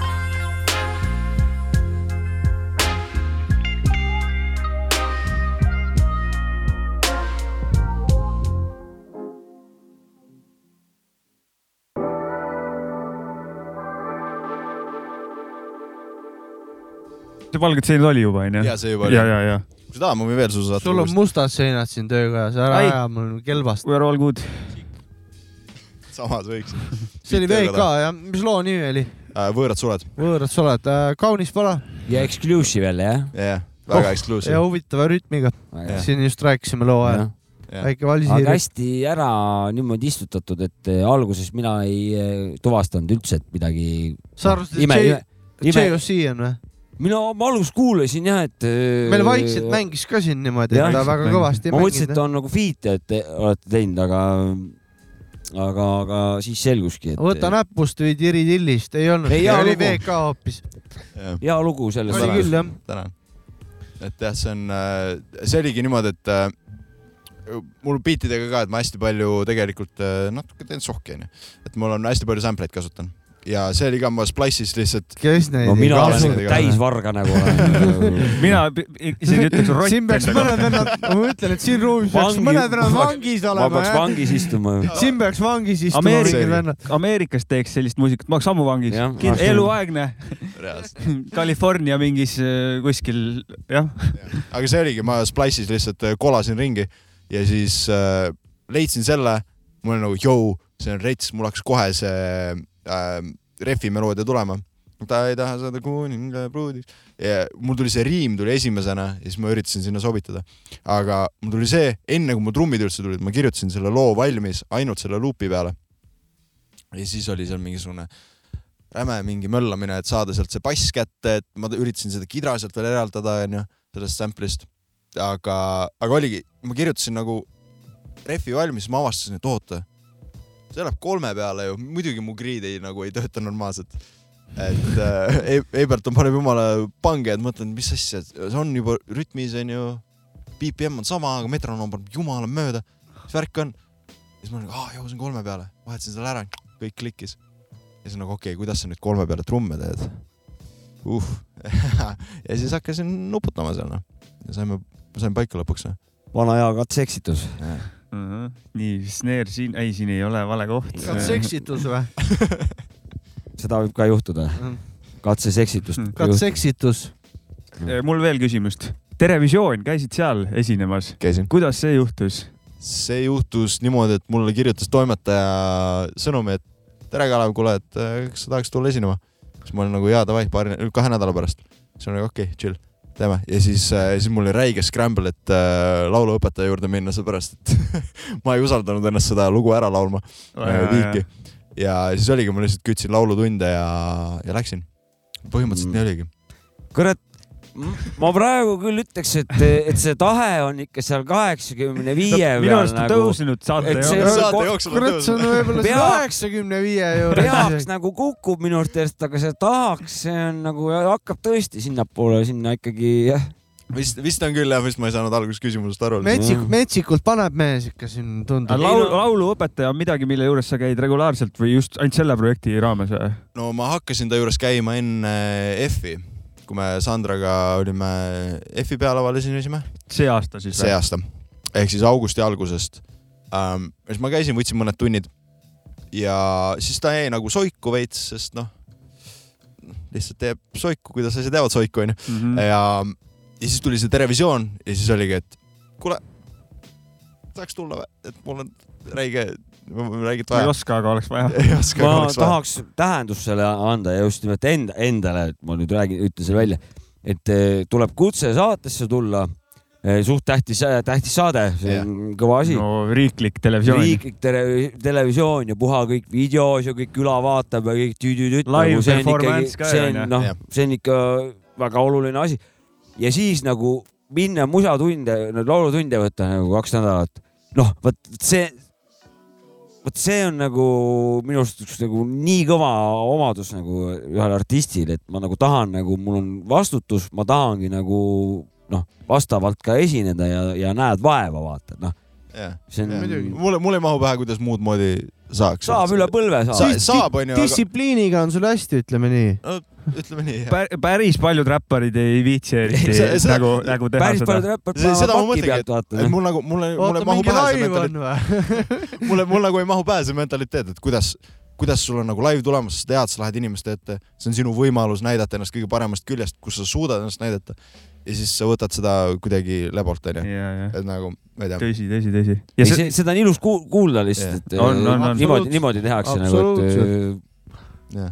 see valged seinad oli juba onju? ja see juba oli ja,. ja, ja. kui sa tahad, ma võin veel sulle saata. sul on mustad seinad siin töökojas, ära Ai. aja mul kelbast. We are all good. samas võiks. see oli VK jah, mis loo nimi oli? võõrad suled. võõrad sa oled, kaunis pala ja exclusive jälle jah jah, väga Oh, exclusive ja. huvitava rütmiga. siin just rääkisime loo ajal, Ja. väike aga valsiiri. hästi ära niimoodi istutatud, et eh, alguses mina ei tuvastanud üldse, et midagi. sa arvasid, ime, et JOC on või? Mina ma alguses kuulasin jah, et. meil vaikselt mängis ka siin niimoodi, et ta väga kõvasti ma mõtlesin, et ta on nagu feat'e, et te olete teinud, aga, aga, aga siis selguski, et. võta näpust või Tiri Tillist, ei olnud, Ei, hea oli lugu. VK hoopis. hea lugu selles oli küll jah. tänan. et jah, see on, see oligi niimoodi, et äh, mul biitidega ka, et ma hästi palju tegelikult äh, natuke teen sohki onju, et mul on hästi palju sample eid kasutan ja see oli ka, ma Splice'is lihtsalt, kes neid no mina olen täisvarga nagu olen. [laughs] mina p- isegi [laughs] ütleks rott. siin peaks mõned vennad, ma mõtlen, et siin ruumis peaks Vangi- mõned vennad ma- vangis ma olema peaks jah. vangis istuma. siin peaks vangis istuma Ameerika- mingid vennad. Ameerikas teeks sellist muusikat, ma oleks ammu vangis eluaegne. [laughs] California mingis äh, kuskil, jah. aga see oligi, ma Splice'is lihtsalt äh, kolasin ringi ja siis äh, leidsin selle, mul oli nagu jõu, see on rets, mul hakkas kohe see äh, refi meloodia tulema. ta ei taha saada kuninga pruudiks ja mul tuli see riim tuli esimesena ja siis ma üritasin sinna sobitada. aga mul tuli see, enne kui mu trummid üldse tulid, ma kirjutasin selle loo valmis ainult selle luupi peale. ja siis oli seal mingisugune räme mingi möllamine, et saada sealt see bass kätte, et ma üritasin seda kidra sealt veel eraldada, onju, sellest sample'ist. aga, aga oligi, ma kirjutasin nagu refi valmis, ma avastasin, et oota, see läheb kolme peale ju, muidugi mu grid ei nagu ei tööta normaalselt. et äh, Eiberton paneb jumala pange, et mõtlen, mis asja, see on juba rütmis onju, BPM on sama, aga metronoom paneb jumala mööda, mis värk on. siis ma olin, aa, jõudsin kolme peale, vahetasin selle ära, kõik klikkis. ja siis nagu okei okay,, kuidas sa nüüd kolme peale trumme teed uh. [laughs] ja siis hakkasin nuputama seal noh saime, sain paika lõpuks noh. vana hea katse-eksitus. nii, snare siin, ei, siin ei ole vale koht. katseksitus või? [laughs] seda võib ka juhtuda. katse-seksitust. katseksitus. mul veel küsimust. Terevisioon, käisid seal esinemas, kuidas see juhtus? see juhtus niimoodi, et mulle kirjutas toimetaja sõnumi, et tere, Kalev, kuule, et äh, kas sa tahaks tulla esinema? siis ma olin nagu jaa, davai, paari, kahe nädala pärast. siis ma olin okei okay,, chill, teeme. ja siis äh,, siis mul oli räige scramble, et äh, lauluõpetaja juurde minna, seepärast et [laughs] ma ei usaldanud ennast seda lugu ära laulma äh, viiki. ja siis oligi, ma lihtsalt kütsin laulutunde ja, ja läksin. põhimõtteliselt mm. nii oligi. kurat, ma praegu küll ütleks, et, et see tahe on ikka seal kaheksakümne viie minu peal arust on nagu, tõusnud saate et see- jooksul. saate jooksul on kurat, see on võib-olla Peaks- üheksakümne viie peaks juures. nagu kukub minu arust, aga see tahaks, see on nagu hakkab tõesti sinnapoole, sinna ikkagi jah. vist, vist on küll jah, vist ma ei saanud alguses küsimusest aru. metsik, metsikult paneb mees ikka siin tundub. laulu, lauluõpetaja on midagi, mille juures sa käid regulaarselt või just ainult selle projekti raames või? no ma hakkasin ta juures käima enne F-i, kui me Sandraga olime F-i pealaval esinesime see aasta siis see aasta ehk siis augusti algusest ähm,. siis ma käisin, võtsin mõned tunnid ja siis ta jäi nagu soiku veits, sest noh, lihtsalt teeb soiku, kuidas asjad jäävad soiku onju mm? -hmm. ja, ja siis tuli see Terevisioon ja siis oligi, et kuule, saaks tulla või, et mul on räige, räiget ma ei vaja. oska, aga oleks vaja. [laughs] ma oleks vaja. tahaks tähendust selle anda ja just nimelt enda, endale, et ma nüüd räägin, ütlen selle välja, et eh, tuleb kutse saatesse tulla. suht tähtis, tähtis saade, see on kõva asi no,. riiklik televisioon. riiklik tele, televisioon ja puha kõik videos ja kõik küla vaatab ja kõik performance ka, see on ju. on, noh see on ikka väga oluline asi. ja siis nagu minna musatunde, laulutunde võtta nagu kaks nädalat. noh, vot see, vot see on nagu minu arust üks nagu nii kõva omadus nagu ühel artistil, et ma nagu tahan nagu, mul on vastutus, ma tahangi nagu noh, vastavalt ka esineda ja, ja näed vaeva, vaata, et noh, jah, see on Muidugi. mulle, mulle ei mahu pähe, kuidas muud moodi saaks. saab üle põlve Sa- saada. saab, onju, aga distsipliiniga on sul hästi, ütleme nii. ütleme nii, jah. päris paljud räpparid ei viitsi [laughs] eriti nagu, nagu teha päris seda paljud. räpparid panevad paki pealt, vaata et mul nagu, mulle, mulle ei mahu pähe see mentaliteet, [laughs] mulle, mulle nagu ei mahu pähe see mentaliteet, et kuidas, kuidas sul on nagu live tulemas, sa tead, sa lähed inimeste ette, see on sinu võimalus näidata ennast kõige paremast küljest, kus sa suudad ennast näidata. Ja siis sa võtad seda kuidagi lebolt, onju. et nagu, ma ei tea. tõsi, tõsi, tõsi. ja see, see, seda on ilus kuul- kuulda lihtsalt, et On, on, on. niimoodi, niimoodi tehakse nagu, et äh,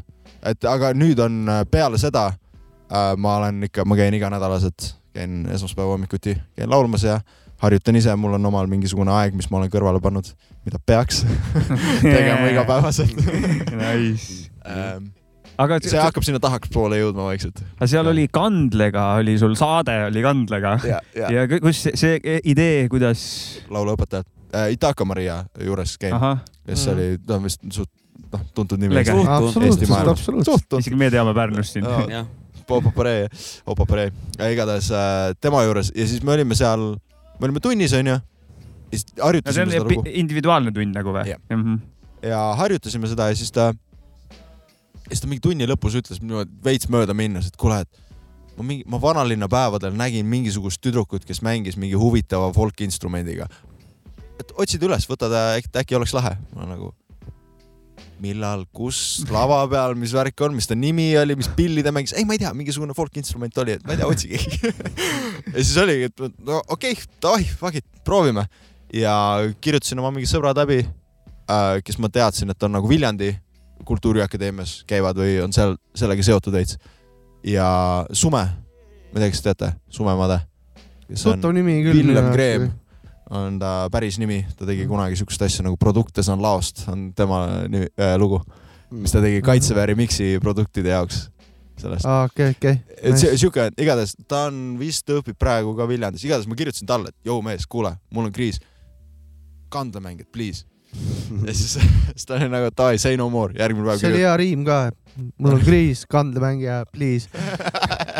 et aga nüüd on äh, peale seda äh, ma olen ikka, ma käin iganädalaselt, käin esmaspäeva hommikuti, käin laulmas ja harjutan ise, mul on omal mingisugune aeg, mis ma olen kõrvale pannud, mida peaks [laughs] tegema igapäevaselt [laughs] Nice. ähm,. Aga see hakkab sinna tahakspoole jõudma vaikselt. aga seal oli Kandlega, oli sul saade oli Kandlega ja, ja ja kus see, see idee, kuidas, lauluõpetajad äh,, Itaka Maria juures käin, kes Mm. oli, ta on vist suht noh, tuntud nimi. Eesti absoluutselt, maailmas. isegi me teame Pärnust siin. jah, Opapare, Opapare, igatahes äh, tema juures ja siis me olime seal, me olime tunnis onju. ja siis no see harjutasime on seda lugu individuaalne tund nagu või Jah. mm? -hmm. ja harjutasime seda ja siis ta, ja siis ta mingi tunni lõpus ütles niimoodi veits mööda minnes, et kuule, et ma mingi, ma vanalinna päevadel nägin mingisugust tüdrukut, kes mängis mingi huvitava folkinstrumendiga. et otsid üles, võtad, äkki, oleks lahe. ma nagu, millal, kus, lava peal, mis värk on, mis ta nimi oli, mis pilli ta mängis, ei, ma ei tea, mingisugune folkinstrument oli, et ma ei tea, otsige. ja siis oligi, et no okei okay,, davai, fuck it, proovime. ja kirjutasin oma mingid sõbrad läbi äh,, kes ma teadsin, et on nagu Viljandi Kultuuriakadeemias käivad või on seal sellega seotud veits. ja Sume, ma ei tea, kas te teate, Sume Made, tuttav nimi küll. Villem Kreem on ta päris nimi, ta tegi kunagi siukest asja nagu Produktes on laost, on tema nimi, äh, lugu, mis ta tegi Kaitseväe remix'i produktide jaoks sellest. okei, okei. et see siuke, igatahes ta on vist õpib praegu ka Viljandis, igatahes ma kirjutasin talle, et jõu mees, kuule, mul on kriis. kandlamängijad, please. [laughs] ja siis, [laughs] siis ta oli nagu davai, say no more, järgmine päev see oli hea riim ka. mul on kriis, kandlemängija, please.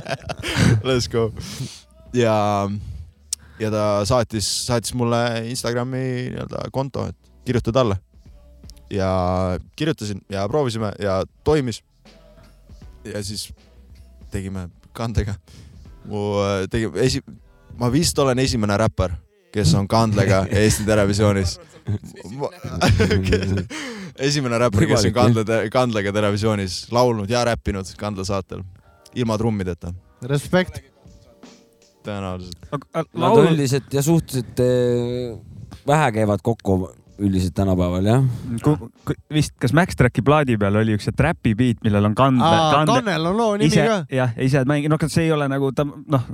[laughs] Let's go. ja, ja ta saatis, saatis mulle Instagrami nii-öelda konto, et kirjuta talle. ja kirjutasin ja proovisime ja toimis. ja siis tegime kandega. mu tegi, esi-, ma vist olen esimene räppar, kes on kandlega [laughs] Eesti Televisioonis. [laughs] esimene räppar, kes on kandla, kandlega Televisioonis laulnud ja räppinud kandla saatel ilma trummideta. Respekt. tõenäoliselt. Üldiselt ja suhteliselt eh, vähe käivad kokku üldiselt tänapäeval jah. vist kas Max Tracki plaadi peal oli üks see Trapi beat, millel on kande, Kannel on loo nimi ka. jah, ise mängib, noh, see ei ole nagu ta noh,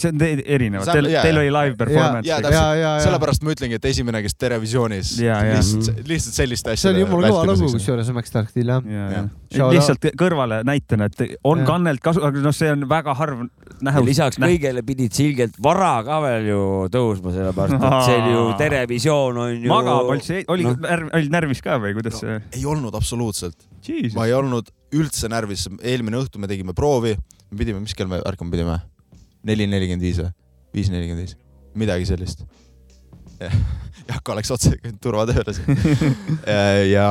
see on te- erinev, teil, teil oli live performance. ja, ja, ja sellepärast ma ütlengi, et esimene, kes Terevisioonis lihtsalt, lihtsalt sellist asja. see oli jumala kõva lugu, kusjuures Max Starkil jah. ja, ja lihtsalt kõrvale näitena, et on Jah. kannelt kasu, aga noh, see on väga harv näha. lisaks kõigele pidid sa ilgelt vara ka veel ju tõusma, sellepärast et see oli ju. [laughs] Terevisioon on ju. magab, oli see, oli noh. närv, oli närvis ka või kuidas see? ei olnud absoluutselt, ma ei olnud üldse närvis, eelmine õhtu me tegime proovi, me pidime, mis kell me ärkama pidime? Neli nelikümmend viis või? viis nelikümmend viis, midagi sellist. [laughs] Jaak oleks otse turvatööle [laughs] ja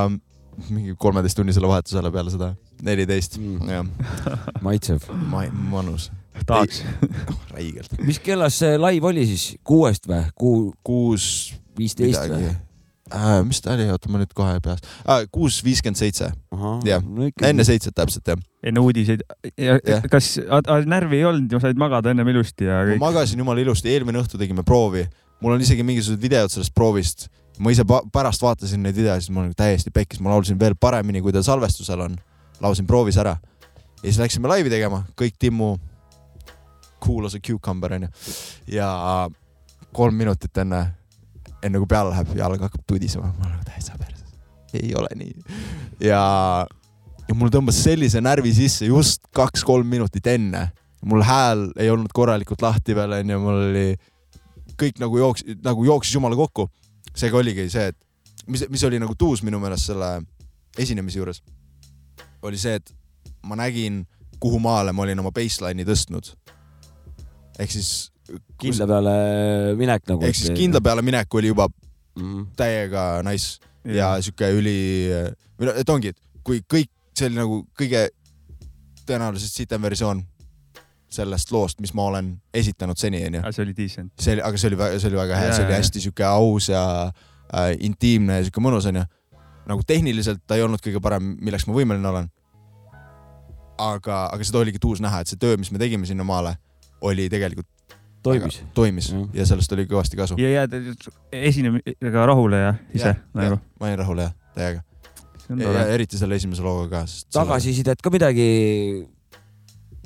mingi kolmeteisttunnisele vahetusele peale seda, neliteist, Mm. jah, maitsev. ma, mõnus, tahaks. räigelt. mis kellas see live oli siis, kuuest või? kuu kuus viisteist või?. äh,. mis ta oli, oota ma nüüd kohe peas äh,, kuus viiskümmend seitse, jah. enne seitset täpselt jah. enne uudiseid. ja Jah. kas närvi ei olnud, said magada ennem ilusti ja ma kõik? magasin jumala ilusti, eelmine õhtu tegime proovi, mul on isegi mingisugused videod sellest proovist. ma ise pärast vaatasin neid videosid, ma olin täiesti pekkis, ma laulsin veel paremini, kui ta salvestusel on. laulsin proovis ära ja siis läksime laivi tegema, kõik Timmu, cool as a cucumber onju. ja kolm minutit enne, enne kui peale läheb, jalg hakkab tudisema, ma olen nagu täitsa perses. ei ole nii. ja, ja mul tõmbas sellise närvi sisse just kaks-kolm minutit enne. mul hääl ei olnud korralikult lahti veel onju, mul oli kõik nagu jooks-, nagu jooksis jumala kokku. seega oligi see, et mis, mis oli nagu tuus minu meelest selle esinemise juures, oli see, et ma nägin, kuhu maale ma olin oma baseline'i tõstnud. ehk siis, kindla peale minek nagu. ehk siis kindla peale minek oli juba mm.. täiega nice ja sihuke üli, või noh, et ongi, et kui kõik, see oli nagu kõige tõenäoliselt sitem versioon sellest loost, mis ma olen esitanud seni, onju. see oli decent. see oli, aga see oli, see oli väga hea, see oli hästi sihuke aus ja äh, intiimne ja sihuke mõnus onju. nagu tehniliselt ta ei olnud kõige parem, milleks ma võimeline olen. aga, aga seda oligi tuus näha, et see töö, mis me tegime sinna maale, oli tegelikult toimis. toimis Jah. ja sellest oli kõvasti kasu. ja jääd esinemisega rahule ja ise nagu. ma olin rahul jah, täiega. ja, ja. eriti selle esimese looga ka, tagasisidet ka midagi ja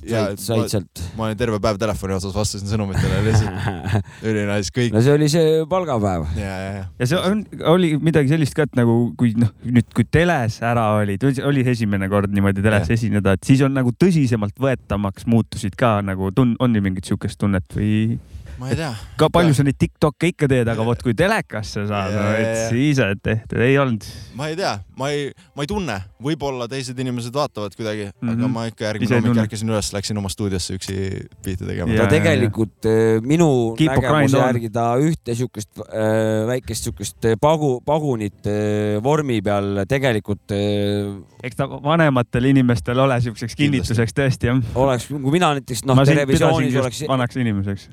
said, said ma, sealt? ma olin terve päev telefoni otsas, vastasin sõnumitele lihtsalt [laughs] ülinais kõik no see oli see palgapäev. ja, ja, ja. ja see on, oli midagi sellist ka, et nagu kui noh, nüüd kui teles ära olid, oli esimene kord niimoodi teles Jah. esineda, et siis on nagu tõsisemalt võetamaks muutusid ka nagu tun-, on ju mingit siukest tunnet või ma ei tea. ka palju sa neid Tiktok'e ikka teed, aga vot kui telekasse saad et siis et tehtud, ei olnud. ma ei tea, ma ei, ma ei tunne, võib-olla teised inimesed vaatavad kuidagi mm, -hmm. aga Mhm. ma ikka järgmine ei hommik ärkasin üles, läksin oma stuudiosse üksi biite tegema ta tegelikult eh, minu Keep nägemuse järgi ta ühte siukest äh, väikest siukest eh, pagu, pagunit äh, vormi peal tegelikult äh, eks ta vanematel inimestel ole siukseks kinnituseks tõesti jah. oleks, kui mina näiteks noh, televisioonis oleks vanaks inimeseks.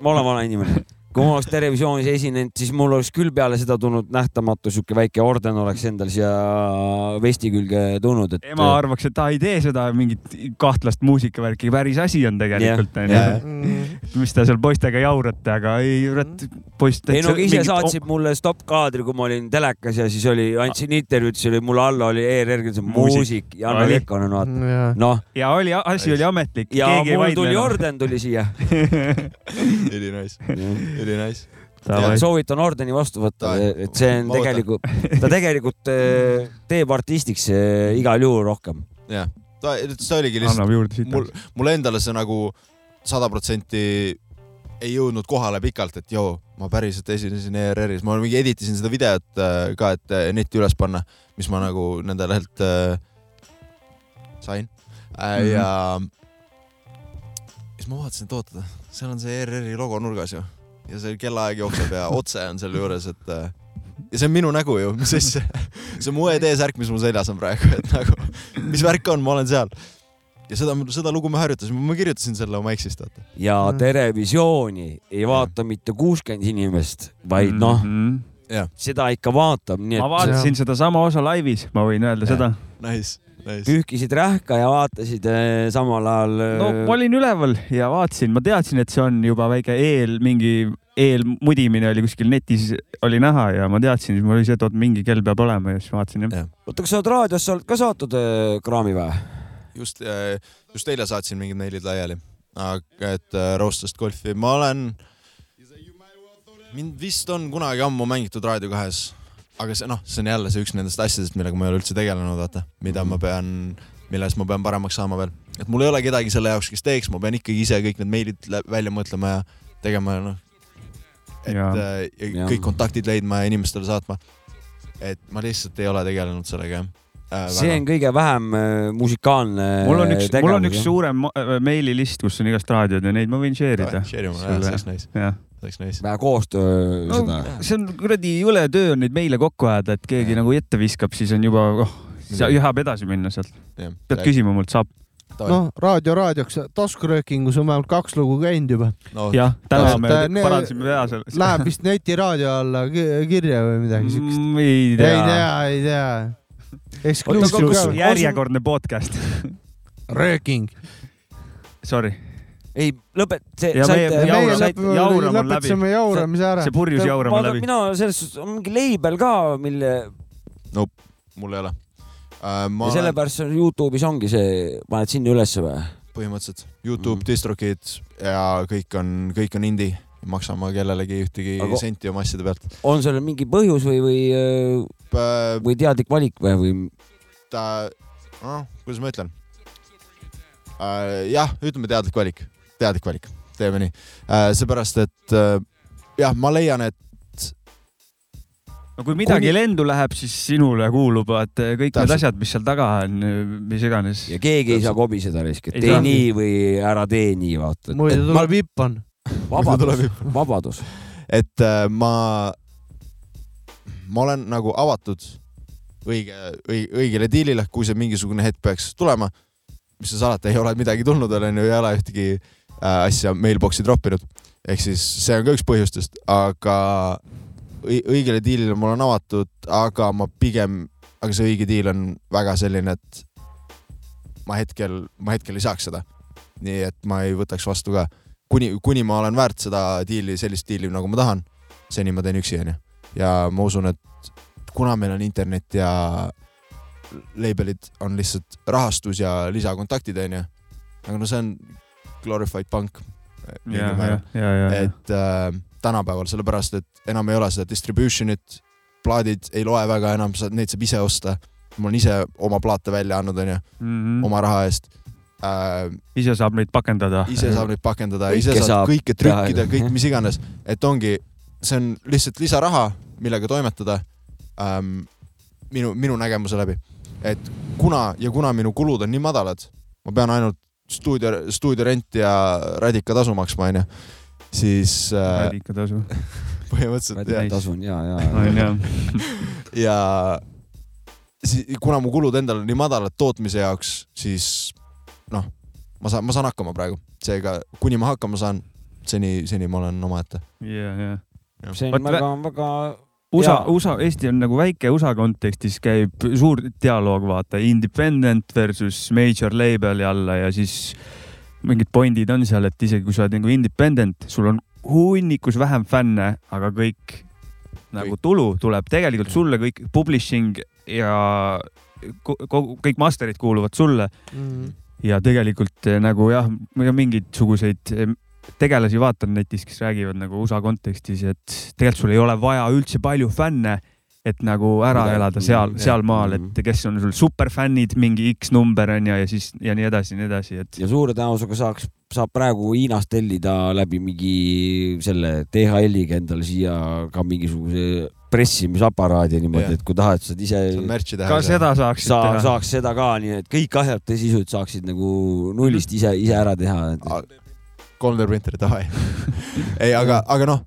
Ma olen vana inimene, kui ma oleks televisioonis esinenud, siis mul oleks küll peale seda tulnud nähtamatu sihuke väike orden oleks endal siia vesti külge tulnud, et ema arvaks, et ta ei tee seda mingit kahtlast muusikavärki, päris asi on tegelikult onju jah.. mis te seal poistega jaurate, aga ei, kurat, poiss. ei no ise saatsid mulle stopp-kaadri, kui ma olin telekas ja siis oli, andsin intervjuud, siis oli mul alla oli ERR-il see Muusik. Oli. Kekkonen, vaata. ja, noh, ja oli, asi oli ametlik. ja mul tuli. orden tuli siia. ülinais, ülinais. soovitan ordeni vastu võtta et see on tegelikult, [laughs] ta tegelikult eh, teeb artistiks eh, igal juhul rohkem. jah, ta, see oligi lihtsalt, mul, mulle endale see nagu sada protsenti ei jõudnud kohale pikalt, et joo, ma päriselt esinesin ERR-is, ma mingi editisin seda videot äh, ka, et äh, netti üles panna, mis ma nagu nende lehelt äh, sain äh,. Mhm. ja siis ma vaatasin, et oota, seal on see ERR-i logo nurgas ju ja see kellaaeg jookseb ja otse on selle juures, et äh, ja see on minu nägu ju, mis asja, see on mu ED särk, mis mul seljas on praegu, et nagu mis värk on, ma olen seal. ja seda, seda lugu me harjutasime, ma kirjutasin selle oma eksist, vaata. ja Mm. Terevisiooni ei vaata mitte kuuskümmend inimest, vaid noh, seda ikka vaatab, nii Mhm. ma et vaatasin sedasama osa laivis, ma võin öelda Jah. seda. Nice. Pühkisid rähka ja vaatasid eh, samal ajal. no ma olin üleval ja vaatasin, ma teadsin, et see on juba väike eel, mingi eelmudimine oli kuskil netis oli näha ja ma teadsin, siis mul oli see, et oot mingi kell peab olema ja siis vaatasin jah. oota, kas sa oled raadiosse oled ka saatnud eh, kraami või? just, just eile saatsin mingid meilid laiali, et äh, roostest golfi, ma olen, mind vist on kunagi ammu mängitud Raadio kahes, aga see noh, see on jälle see üks nendest asjadest, millega ma ei ole üldse tegelenud, vaata, mida ma pean, milles ma pean paremaks saama veel. et mul ei ole kedagi selle jaoks, kes teeks, ma pean ikkagi ise kõik need meilid välja mõtlema ja tegema ja noh, et äh, ja Jaa. kõik kontaktid leidma ja inimestele saatma. et ma lihtsalt ei ole tegelenud sellega jah. See on kõige vähem eh, musikaalne mul on üks, mul on üks suurem äh, meililist, kus on igast raadiod ja neid ma võin share ida. Share ima, see oleks nice, oleks nice. vähe koostöö no seda. see on kuradi jõle töö on neid meile kokku ajada, et keegi nagu ette viskab, siis on juba, oh, sa tahab edasi minna sealt. pead küsima mult, saab. noh, raadio raadioks, taskuröökingus on vähemalt kaks lugu käinud juba. no, jah, täna me äh, parandasime vea seal. Läheb vist netiraadio alla ki- kirja või midagi siukest. Mm, ei ei tea. tea, ei tea. Järjekordne podcast? rööking. Sorry, ei, lõpet-, see Ja meie- saite, jaura- meie saite- jaurama on läbi. lõpetasime jauramise ära see. purjus jaurama läbi. mina selles suhtes, on mingi leibel ka, mille mul ei ole äh,. ma ja sellepärast seal Youtube'is ongi see, paned sinna ülesse või? põhimõtteliselt Youtube mm., DistroKid ja kõik on, kõik on indie, ei maksa ma kellelegi ühtegi Aga- senti oma asjade pealt on sellel mingi põhjus või, või, äh,. või teadlik valik või, või ta, noh, kuidas ma ütlen äh,. jah, ütleme teadlik valik, teadlik valik, teeme nii äh,. seepärast, et äh, jah, ma leian, et no kui midagi Kuni- lendu läheb, siis sinule kuuluvad kõik need Täpselt. asjad, mis seal taga on, mis iganes. ja keegi ei saa kobiseda risk, et Ei tee nii või ära tee nii, vaata. muidu tuleb Ippan. vabadus, vabadus. et äh, ma, ma olen nagu avatud õige, õige, õigele diilile, kui see mingisugune hetk peaks tulema, mis seal salata, ei ole midagi tulnud, onju, ei ole ühtegi äh, asja mailbox'i troppinud. ehk siis see on ka üks põhjustest, aga õi- õigele diilile ma olen avatud, aga ma pigem, aga see õige diil on väga selline, et ma hetkel, ma hetkel ei saaks seda. nii et ma ei võtaks vastu ka kuni, kuni ma olen väärt seda diili, sellist diili, nagu ma tahan, seni ma teen üksi, onju. ja ma usun, et kuna meil on internet ja label'id on lihtsalt rahastus ja lisakontaktid, onju. aga no see on glorified ja. et äh, tänapäeval, sellepärast et enam ei ole seda distribution'it, plaadid ei loe väga enam, sa neid saab ise osta. ma olen ise oma plaate välja andnud, onju, oma raha eest äh,. Ise saab neid pakendada. ise saab neid pakendada, ise saab, saab kõike trükkida, kõik mis iganes, et ongi, see on lihtsalt lisaraha, millega toimetada ähm, minu, minu nägemuse läbi. et kuna ja kuna minu kulud on nii madalad, ma pean ainult stuudio, stuudiorenti ja radikatasu maksma, onju, siis äh, radikatasu. [laughs] põhimõtteliselt jah, tasun ja, ja. jah. ja si- kuna mu kulud endal on nii madalad tootmise jaoks, siis noh, ma saan, ma saan hakkama praegu, seega kuni ma hakkama saan, seni, seni ma olen omaette. ja, ja. see on väga, väga USA USA, Eesti on nagu väike, USA kontekstis käib suur dialoog, vaata, independent versus major label'i alla ja siis mingid pointid on seal, et isegi kui sa oled nagu independent, sul on hunnikus vähem fänne, aga kõik nagu tulu tuleb tegelikult sulle kõik publishing ja ko- kogu, kõik master'id kuuluvad sulle ja tegelikult eh, nagu jah, ma mingisuguseid eh, tegelasi vaatan netis, kes räägivad nagu USA kontekstis, et tegelikult sul ei ole vaja üldse palju fänne, et nagu ära Midagi- elada seal, sealmaal, Mhm. et kes on sul superfännid, mingi X number on ju ja siis ja nii edasi ja nii edasi, et ja suure tõenäosusega saaks, saab praegu Hiinast tellida läbi mingi selle DHL-iga endale siia ka mingisuguse pressimisaparaadi niimoodi et kui tahad, saad ise ka seda saaksid sa teha. saaks seda ka nii, et kõik asjad tõsisud saaksid nagu nullist ise, ise ära teha. 3D printeri taha. ei, [laughs] aga, aga noh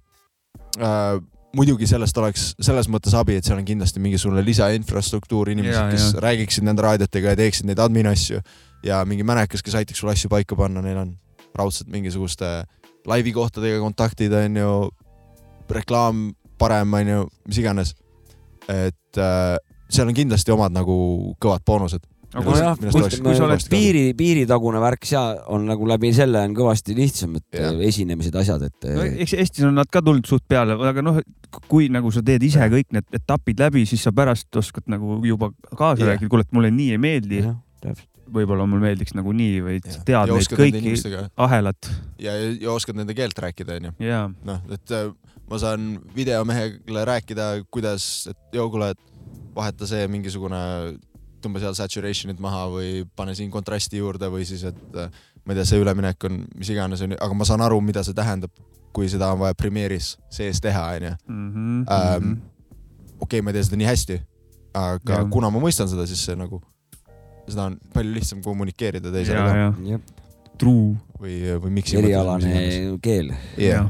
äh,, muidugi sellest oleks selles mõttes abi, et seal on kindlasti mingisugune lisainfrastruktuur, inimesed, kes jaa. räägiksid nende raadiotega ja teeksid neid admin asju ja mingi mänekas, kes aitaks sul asju paika panna, neil on raudselt mingisuguste laivi kohtadega kontaktid, onju, reklaam parem, onju, mis iganes. et äh, seal on kindlasti omad nagu kõvad boonused Aga nojah, millest oleks- kui sa oled piiri, piiritagune värk, seal on nagu läbi selle on kõvasti lihtsam, et Jah. äh, esinemised, asjad, et no äh, eks Eestis on nad ka tulnud suht peale, aga noh, kui nagu sa teed ise kõik need etapid läbi, siis sa pärast oskad nagu juba kaasa rääkida, kuule, et mulle nii ei meeldi, võib-olla mul meeldiks nagu nii või Ja. sa ja tead neid kõiki ahelat. Ja, ja oskad nende keelt rääkida, onju. ja noh, et äh, ma saan videomehele rääkida, kuidas, et joo, kuule, et vaheta see mingisugune, tõmba seal saturation'it maha või pane siin kontrasti juurde või siis, et äh, ma ei tea, see üleminek on mis iganes onju, aga ma saan aru, mida see tähendab, kui seda on vaja Premiere'is sees teha, onju. -hmm, Ähm, okei, ma ei tee seda nii hästi, aga Jah. kuna ma mõistan seda, siis see nagu, seda on palju lihtsam kommunikeerida teisele ja, ka ja jah, true. või, või miks. erialane keel. jah,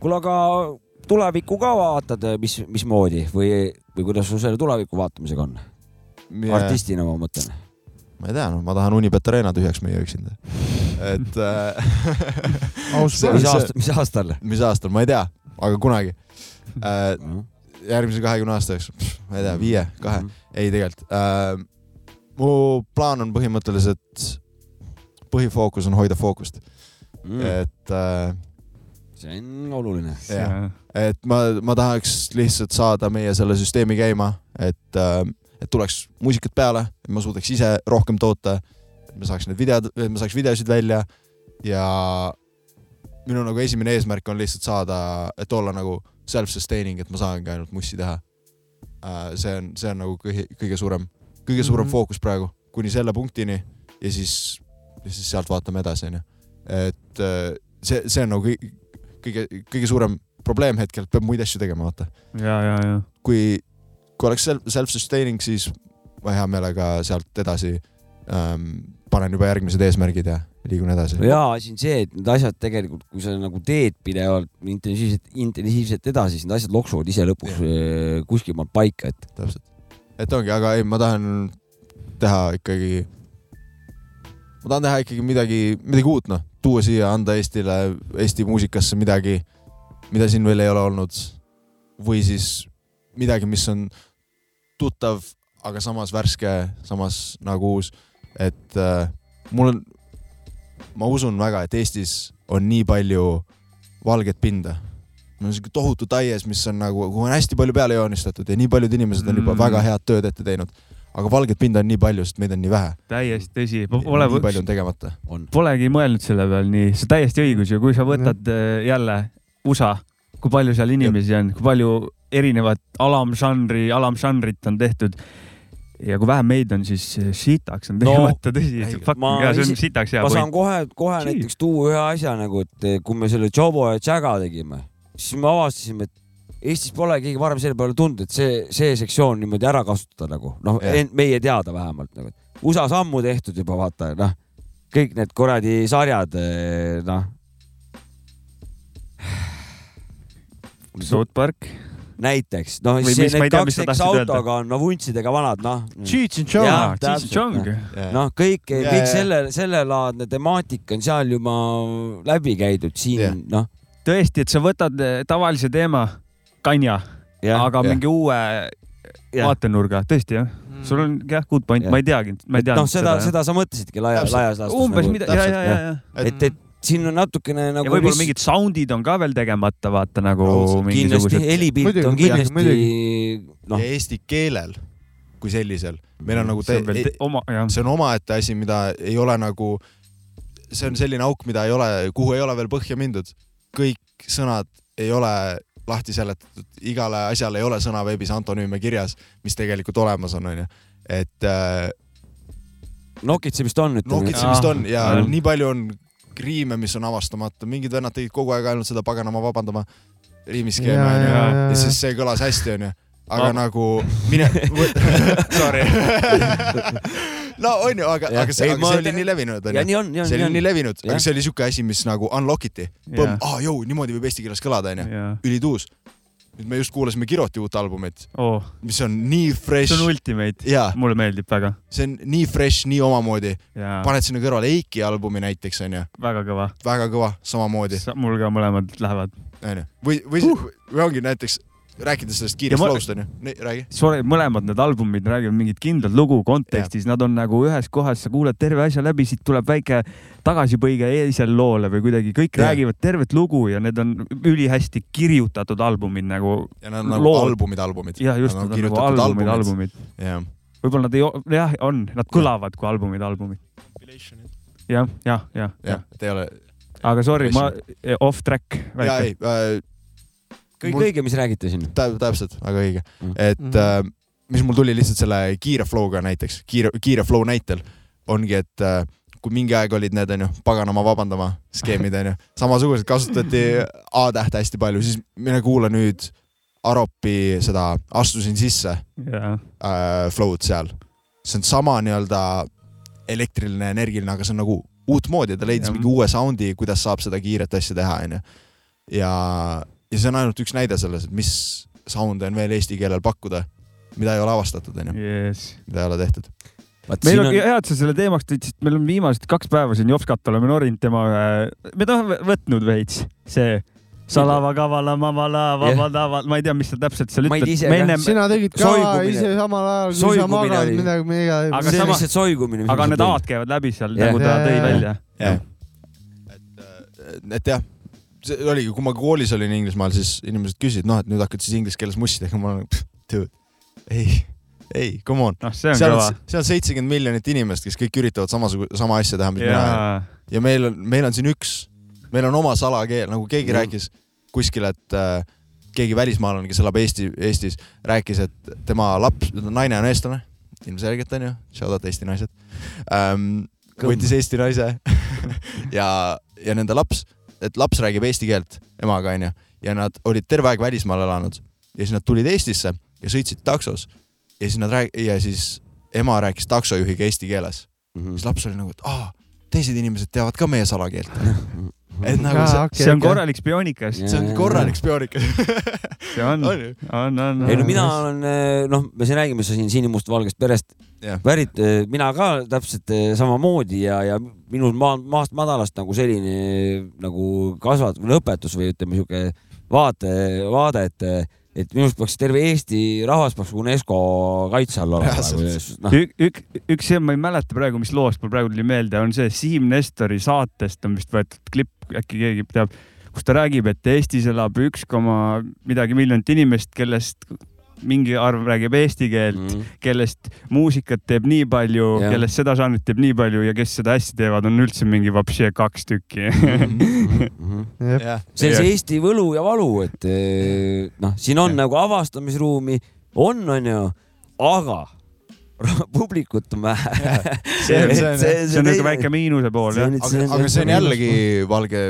kuule, aga tulevikku ka vaatad, mis, mismoodi või, või kuidas sul selle tuleviku vaatamisega on? Artistina ma mõtlen. ma ei tea, noh, ma tahan Unibet Arena tühjaks müüa üksinda. et äh, [laughs] mis päev. aasta, mis aastal? mis aastal, ma ei tea, aga kunagi äh,. järgmise kahekümne aasta jooksul, ma ei tea, viie, kahe, ei tegelikult äh,. mu plaan on põhimõtteliselt, põhifookus on hoida fookust, Mm. et äh, see on oluline. jah, et ma, ma tahaks lihtsalt saada meie selle süsteemi käima, et äh,, et tuleks muusikat peale, et ma suudaks ise rohkem toota, et ma saaks need videod, et ma saaks videosid välja ja minu nagu esimene eesmärk on lihtsalt saada, et olla nagu self-sustaining, et ma saangi ainult mussi teha äh,. see on, see on nagu kõige, kõige suurem, kõige suurem mm. -hmm. fookus praegu, kuni selle punktini ja siis, siis sealt vaatame edasi, onju. et äh, see, see on nagu kõige, kõige, kõige suurem probleem hetkel, et peab muid asju tegema, vaata. kui, kui oleks self- self-sustaining, siis ma hea meelega sealt edasi ähm, panen juba järgmised eesmärgid ja liigun edasi no. jaa, asi on see, et need asjad tegelikult, kui sa nagu teed pidevalt intensiivselt, intensiivselt edasi, siis need asjad loksuvad ise lõpuks eh, kuskil maal paika, et täpselt. et ongi, aga ei, ma tahan teha ikkagi, ma tahan teha ikkagi midagi, midagi uut, noh, tuua siia, anda Eestile, Eesti muusikasse midagi, mida siin veel ei ole olnud. või siis midagi, mis on tuttav, aga samas värske, samas nagu uus. et äh, mul on, ma usun väga, et Eestis on nii palju valget pinda mul on siuke tohutu taies, mis on nagu, kuhu on hästi palju peale joonistatud ja nii paljud inimesed on juba Mm. väga head tööd ette teinud. aga valget pinda on nii palju, sest meid on nii vähe. täiesti tõsi. nii Pole, palju on tegemata. polegi mõelnud selle peal nii, see on täiesti õigus ju, kui sa võtad äh, jälle USA, kui palju seal inimesi on, kui palju erinevat alamžanri, alamžanrit on tehtud. ja kui vähe meid on, siis sitaks on No, tegemata tõsi ei,. ma ja see on sitaks hea ma saan kohe, kohe Gee. näiteks tuua ühe asja nagu, et eh, kui me selle Jobo ja Jaga tegime, siis me avastasime, et Eestis pole keegi varem selle peale tulnud, et see, see sektsioon niimoodi ära kasutada nagu noh meie teada vähemalt nagu. USA-s ammu tehtud juba vaata noh, kõik need kuradi sarjad eh, noh. South Park. näiteks noh, ei need tea, kaks eks autoga on no vuntsidega vanad noh. Cheech and Chong. Jah, Cheech täpselt, Chong noh. kõik, Ja, kõik ja. selle, sellelaadne temaatika on seal juba läbi käidud, siin noh. tõesti, et sa võtad eh, tavalise teema, kanja, aga jah. mingi uue Jah. vaatenurga, tõesti jah. sul on jah, good point, Jah. ma ei teagi, ma ei teadnud noh, seda, seda sa mõtlesidki laia, laias laastus. umbes mida, ja, ja, ja, ja. et, et siin on natukene nagu. ja võib-olla mingid sound'id on ka veel tegemata, vaata nagu Raudselt. kindlasti mingisugused. helipilt on kindlasti noh ja, eesti keelel kui sellisel, meil on nagu see on veel te- oma, jah. see on omaette asi, mida ei ole nagu, see on selline auk, mida ei ole, kuhu ei ole veel põhja mindud. kõik sõnad ei ole lahti seletatud, igale asjale ei ole sõna veebis antonüüme kirjas, mis tegelikult olemas on, onju. et äh, nokitsemist on, ütleme. nokitsemist on ja Jah. nii palju on riime, mis on avastamata, mingid vennad tegid kogu aeg ainult seda paganama vabandama riimiskeemi Ja, onju ja, ja, ja ja. siis see kõlas hästi onju, aga Ma- nagu [laughs] mine, sorry. [laughs] no onju, aga, aga see, Ei, aga see oli te- nii levinud ja onju. nii on, nii on, see nii oli on nii. levinud, aga see oli siuke asi, mis nagu unlock iti. Aa jõu, niimoodi võib eesti keeles kõlada onju, ja, ülituus. Nüüd me just kuulasime Kiroti uut albumit, oo, mis on nii fresh see on ultimate, mulle meeldib väga see on nii fresh, nii omamoodi. paned sinna kõrvale Eiki albumi näiteks onju, väga kõva. väga kõva, samamoodi mul ka mõlemad lähevad. onju. või, või uh., või ongi näiteks rääkides sellest Ja kiirest flow'st onju, räägi. sorry, mõlemad need albumid räägivad mingit kindlat lugu kontekstis, nad on nagu ühes kohas, sa kuulad terve asja läbi, siit tuleb väike tagasipõige eilsele loole või kuidagi kõik Jah. räägivad tervet lugu ja need on ülihästi kirjutatud albumid nagu. ja nad on nagu Lood. albumid, albumid. jah, just, nad on nagu albumid, albumid. jah, võib-olla nad ei, jah, on, nad kõlavad kui albumid, albumid. jah, jah, jah, jah et ei ole. aga sorry, ma off track ja ei äh,, kõik Mul- õige, mis räägite siin. tä- täpselt, väga õige Mm., et Mhm. äh, mis mul tuli lihtsalt selle kiire flow'ga näiteks, kiire, kiire flow näitel ongi, et äh, kui mingi aeg olid need onju, paganama vabandama skeemid onju, samasugused kasutati [laughs] A-tähte hästi palju, siis mine kuula nüüd Aropi seda Astusin sisse jah, äh, flow'd seal. see on sama nii-öelda elektriline, energiline, aga see on nagu uutmoodi, ta leidis Jah. mingi uue sound'i, kuidas saab seda kiiret asja teha, onju. ja, ja see on ainult üks näide selles, et mis sound'e on veel eesti keelel pakkuda, mida ei ole avastatud, onju, mida ei ole tehtud. meil on hea, et sa selle teemaks tõid, sest meil on viimased kaks päeva siin Jopskat oleme norinud tema me oleme võtnud veits see salava kavala mavala vabadava, ma ei tea, mis sa täpselt seal ütled ennem, sina tegid ka Soigumine. ise samal ajal, kui sa magad oli. midagi, midagi. Aga see on sama- lihtsalt soigumine. aga need A-d käivad läbi seal Jah. nagu ta tõi välja. jah. et, et jah, see oligi, kui ma koolis olin Inglismaal, siis inimesed küsisid, noh, et nüüd hakkad siis inglise keeles mussi tegema, ma olen, dude, ei, ei, come on. see on seal on, seal on seitsekümmend miljonit inimest, kes kõik üritavad samasugust, sama asja teha, mis mina teen. jaa, ja meil on, meil on siin üks, meil on oma salakeel, nagu keegi Mm. rääkis kuskil, et äh, keegi välismaalane, kes elab Eesti, Eestis, rääkis, et tema laps, naine on eestlane, ilmselgelt onju, shout out Eesti naised ähm,. võttis Eesti naise [laughs] ja, ja nende laps, et laps räägib eesti keelt emaga onju ja nad olid terve aeg välismaal elanud ja siis nad tulid Eestisse ja sõitsid taksos ja siis nad rääg- ja siis ema rääkis taksojuhiga eesti keeles Mhm. siis laps oli nagu, et aa, teised inimesed teavad ka meie salakeelt. [laughs] et nagu see, see on korralik spioonikas, see on korralik spioonikas. [laughs] see on, on on, on. ei no mina olen, noh, me siin räägime siin sinimustvalgest perest Jah. pärit, mina ka täpselt eh, samamoodi ja, ja minul maa, maast madalast nagu selline nagu kasvat- või õpetus või ütleme sihuke vaate, vaade, et, et minu arust peaks terve Eesti rahvas peaks UNESCO kaitse all olema. Reaalselt. noh, ük, ük, üks see, ma ei mäleta praegu, mis loost mul praegu tuli meelde, on see Siim Nestori saatest on vist võetud klipp, äkki keegi teab, kus ta räägib, et Eestis elab üks koma midagi miljonit inimest, kellest mingi arv räägib eesti keelt mm., mm, kellest muusikat teeb nii palju, kellest seda žanrit teeb nii palju ja kes seda hästi teevad, on üldse mingi vapšee kaks tükki mhm. jah, see on see Eesti võlu ja valu, et eh, noh, siin on nagu avastamisruumi, on, onju, aga [laughs] publikut on vähe. [laughs] See on- see on- see on niisugune väike miinuse pool jah. aga, aga see on jällegi valge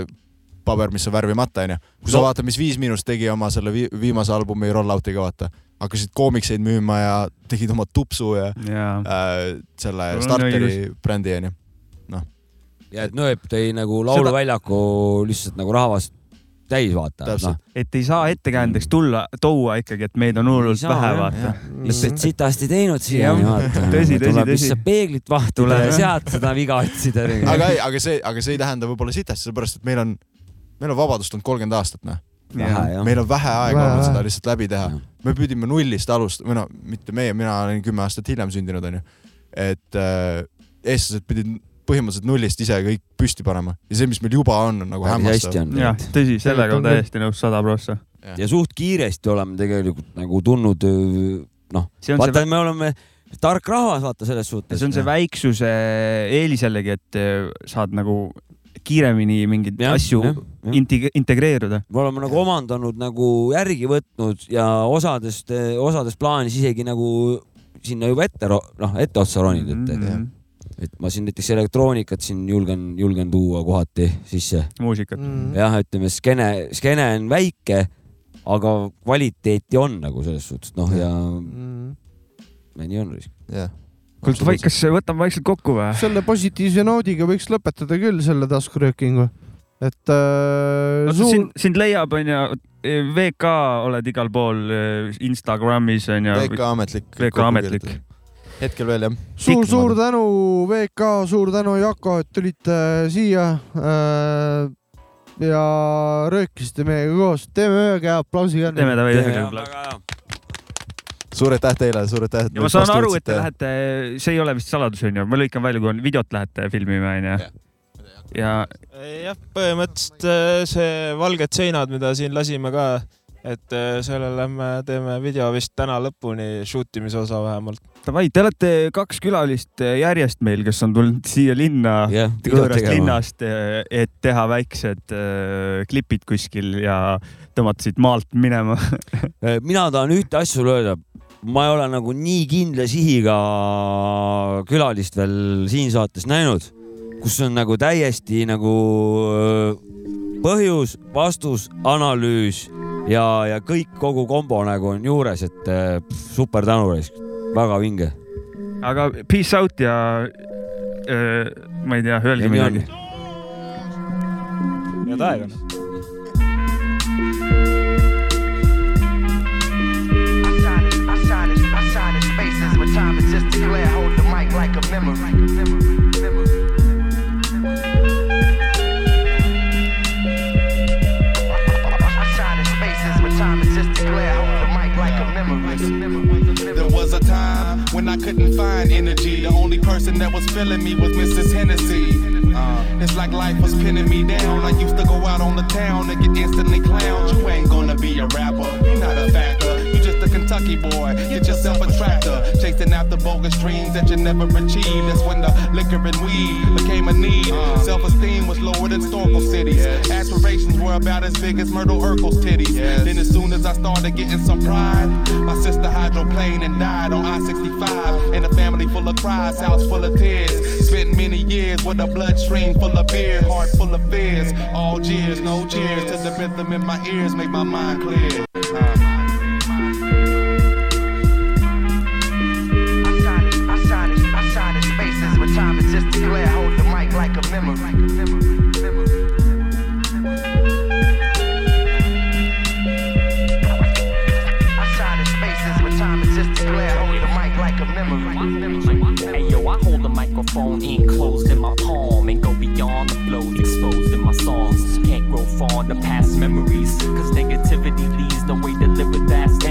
paber, mis on värvimata, onju. kui sa vaatad, mis Viis Miinust tegi oma selle vi viimase albumi Rolloutiga, vaata, hakkasid koomikseid müüma ja tegid oma tupsu ja jaa, äh, selle on starteri õigus. brändi, onju. ja et Nõep tõi nagu lauluväljaku lihtsalt nagu rahvast täis vaata. Noh, et ei saa ettekäändeks tulla, tuua ikkagi, et meid on hullult vähe, vaata. lihtsalt sitasti teinud siiani vaata. tõsi, tõsi, tõsi. peeglit vahtida Tuleb, ja sealt seda viga otsida. aga ei, aga see, aga see ei tähenda võib-olla sitasti, sellepärast et meil on, meil on vabadust olnud kolmkümmend aastat, noh. Meil on vähe aega olnud seda lihtsalt läbi teha. me pidime nullist alustama, või no mitte meie, mina olen kümme aastat hiljem sündinud, onju. et äh, eestlased pidid põhimõtteliselt nullist ise kõik püsti panema ja see, mis meil juba on, on nagu hämmastav. on jah, tõsi, sellega on olen täiesti nõus, sada prossa. ja suht kiiresti oleme tegelikult nagu tulnud, noh, see on vaata me oleme tark rahvas, vaata selles suhtes. see on see väiksuse eelis jällegi, et eh, saad nagu kiiremini mingeid Jah, asju jah. integ- integreeruda. me oleme nagu omandanud nagu järgi võtnud ja osadest, osades plaanis isegi nagu sinna juba ette, noh, etteotsa roninud, et, Mhm. et ma siin näiteks elektroonikat siin julgen, julgen tuua kohati sisse. muusikat. Mm. jah, ütleme skeene, skeene on väike, aga kvaliteeti on nagu selles suhtes, noh ja nii on. jah, kuule, kas võtame vaikselt kokku või? selle positiivse noodiga võiks lõpetada küll selle taskuröökingu, et äh, no, suur sind, sind leiab, onju, VK oled igal pool eh, Instagramis onju. VK ametlik. VK ametlik.. hetkel veel jah. suur, suur tänu, VK, suur tänu, Jako, et tulite siia äh,. ja röökisite meiega koos. teeme ühe käe aplausi ka. teeme davai ühe Jaa, käe hea. Suur aitäh teile, suur aitäh. ja ma saan aru, et te lähete, see ei ole vist saladus onju, ma lõikan välja, kui on videot lähete filmima onju. ja jah, põhimõtteliselt äh, see Valged seinad, mida siin lasime ka, et äh, sellele me teeme video vist täna lõpuni, shoot imise osa vähemalt. davai, te olete kaks külalist järjest meil, kes on tulnud siia linna videot võõrast linnast, et teha väiksed äh, klipid kuskil ja tõmmata siit maalt minema. [laughs] mina tahan ühte asja sulle öelda. Ma ei ole nagu nii kindla sihiga külalist veel siin saates näinud, kus on nagu täiesti nagu öö, põhjus, vastus, analüüs ja, ja kõik kogu kombo nagu on juures, et öö, pff, super tänu, väga vinge. aga peace out ja äh, ma ei tea, öelge midagi. head aega. Down. I used to go out on the town and get instantly clowned. You ain't gonna be a rapper, you're not a factor. You just a Kentucky boy, get yourself a tractor. Chasing after bogus dreams that you never achieved. That's when the liquor and weed became a need. Uh. Self esteem was lower than Storkle cities. Aspirations were about as big as Myrtle Urkel's titties. Then as soon as I started getting some pride, my sister hydroplaned and died on I-65. And a family full of cries, house full of tears. Spent many years with a bloodstream full of beer, heart full of fears. All cheers, no cheers to the rhythm in my ears, make my mind clear. I microphone enclosed in my palm and go beyond the exposed in my songs. Can't grow fond of past memories, cause negativity leads the way to live with vast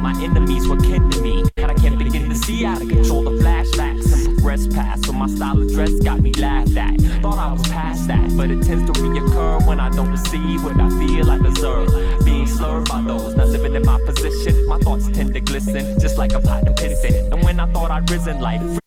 my enemies were kin to me. And I can't begin to see how to control the flashbacks and progress past. So my style of dress got me laughed at. Thought I was past that, but it tends to reoccur when I don't receive what I feel I deserve. Being slurred by those not living in my position, my thoughts tend to glisten just like a pot of piston. And when I thought I'd risen, life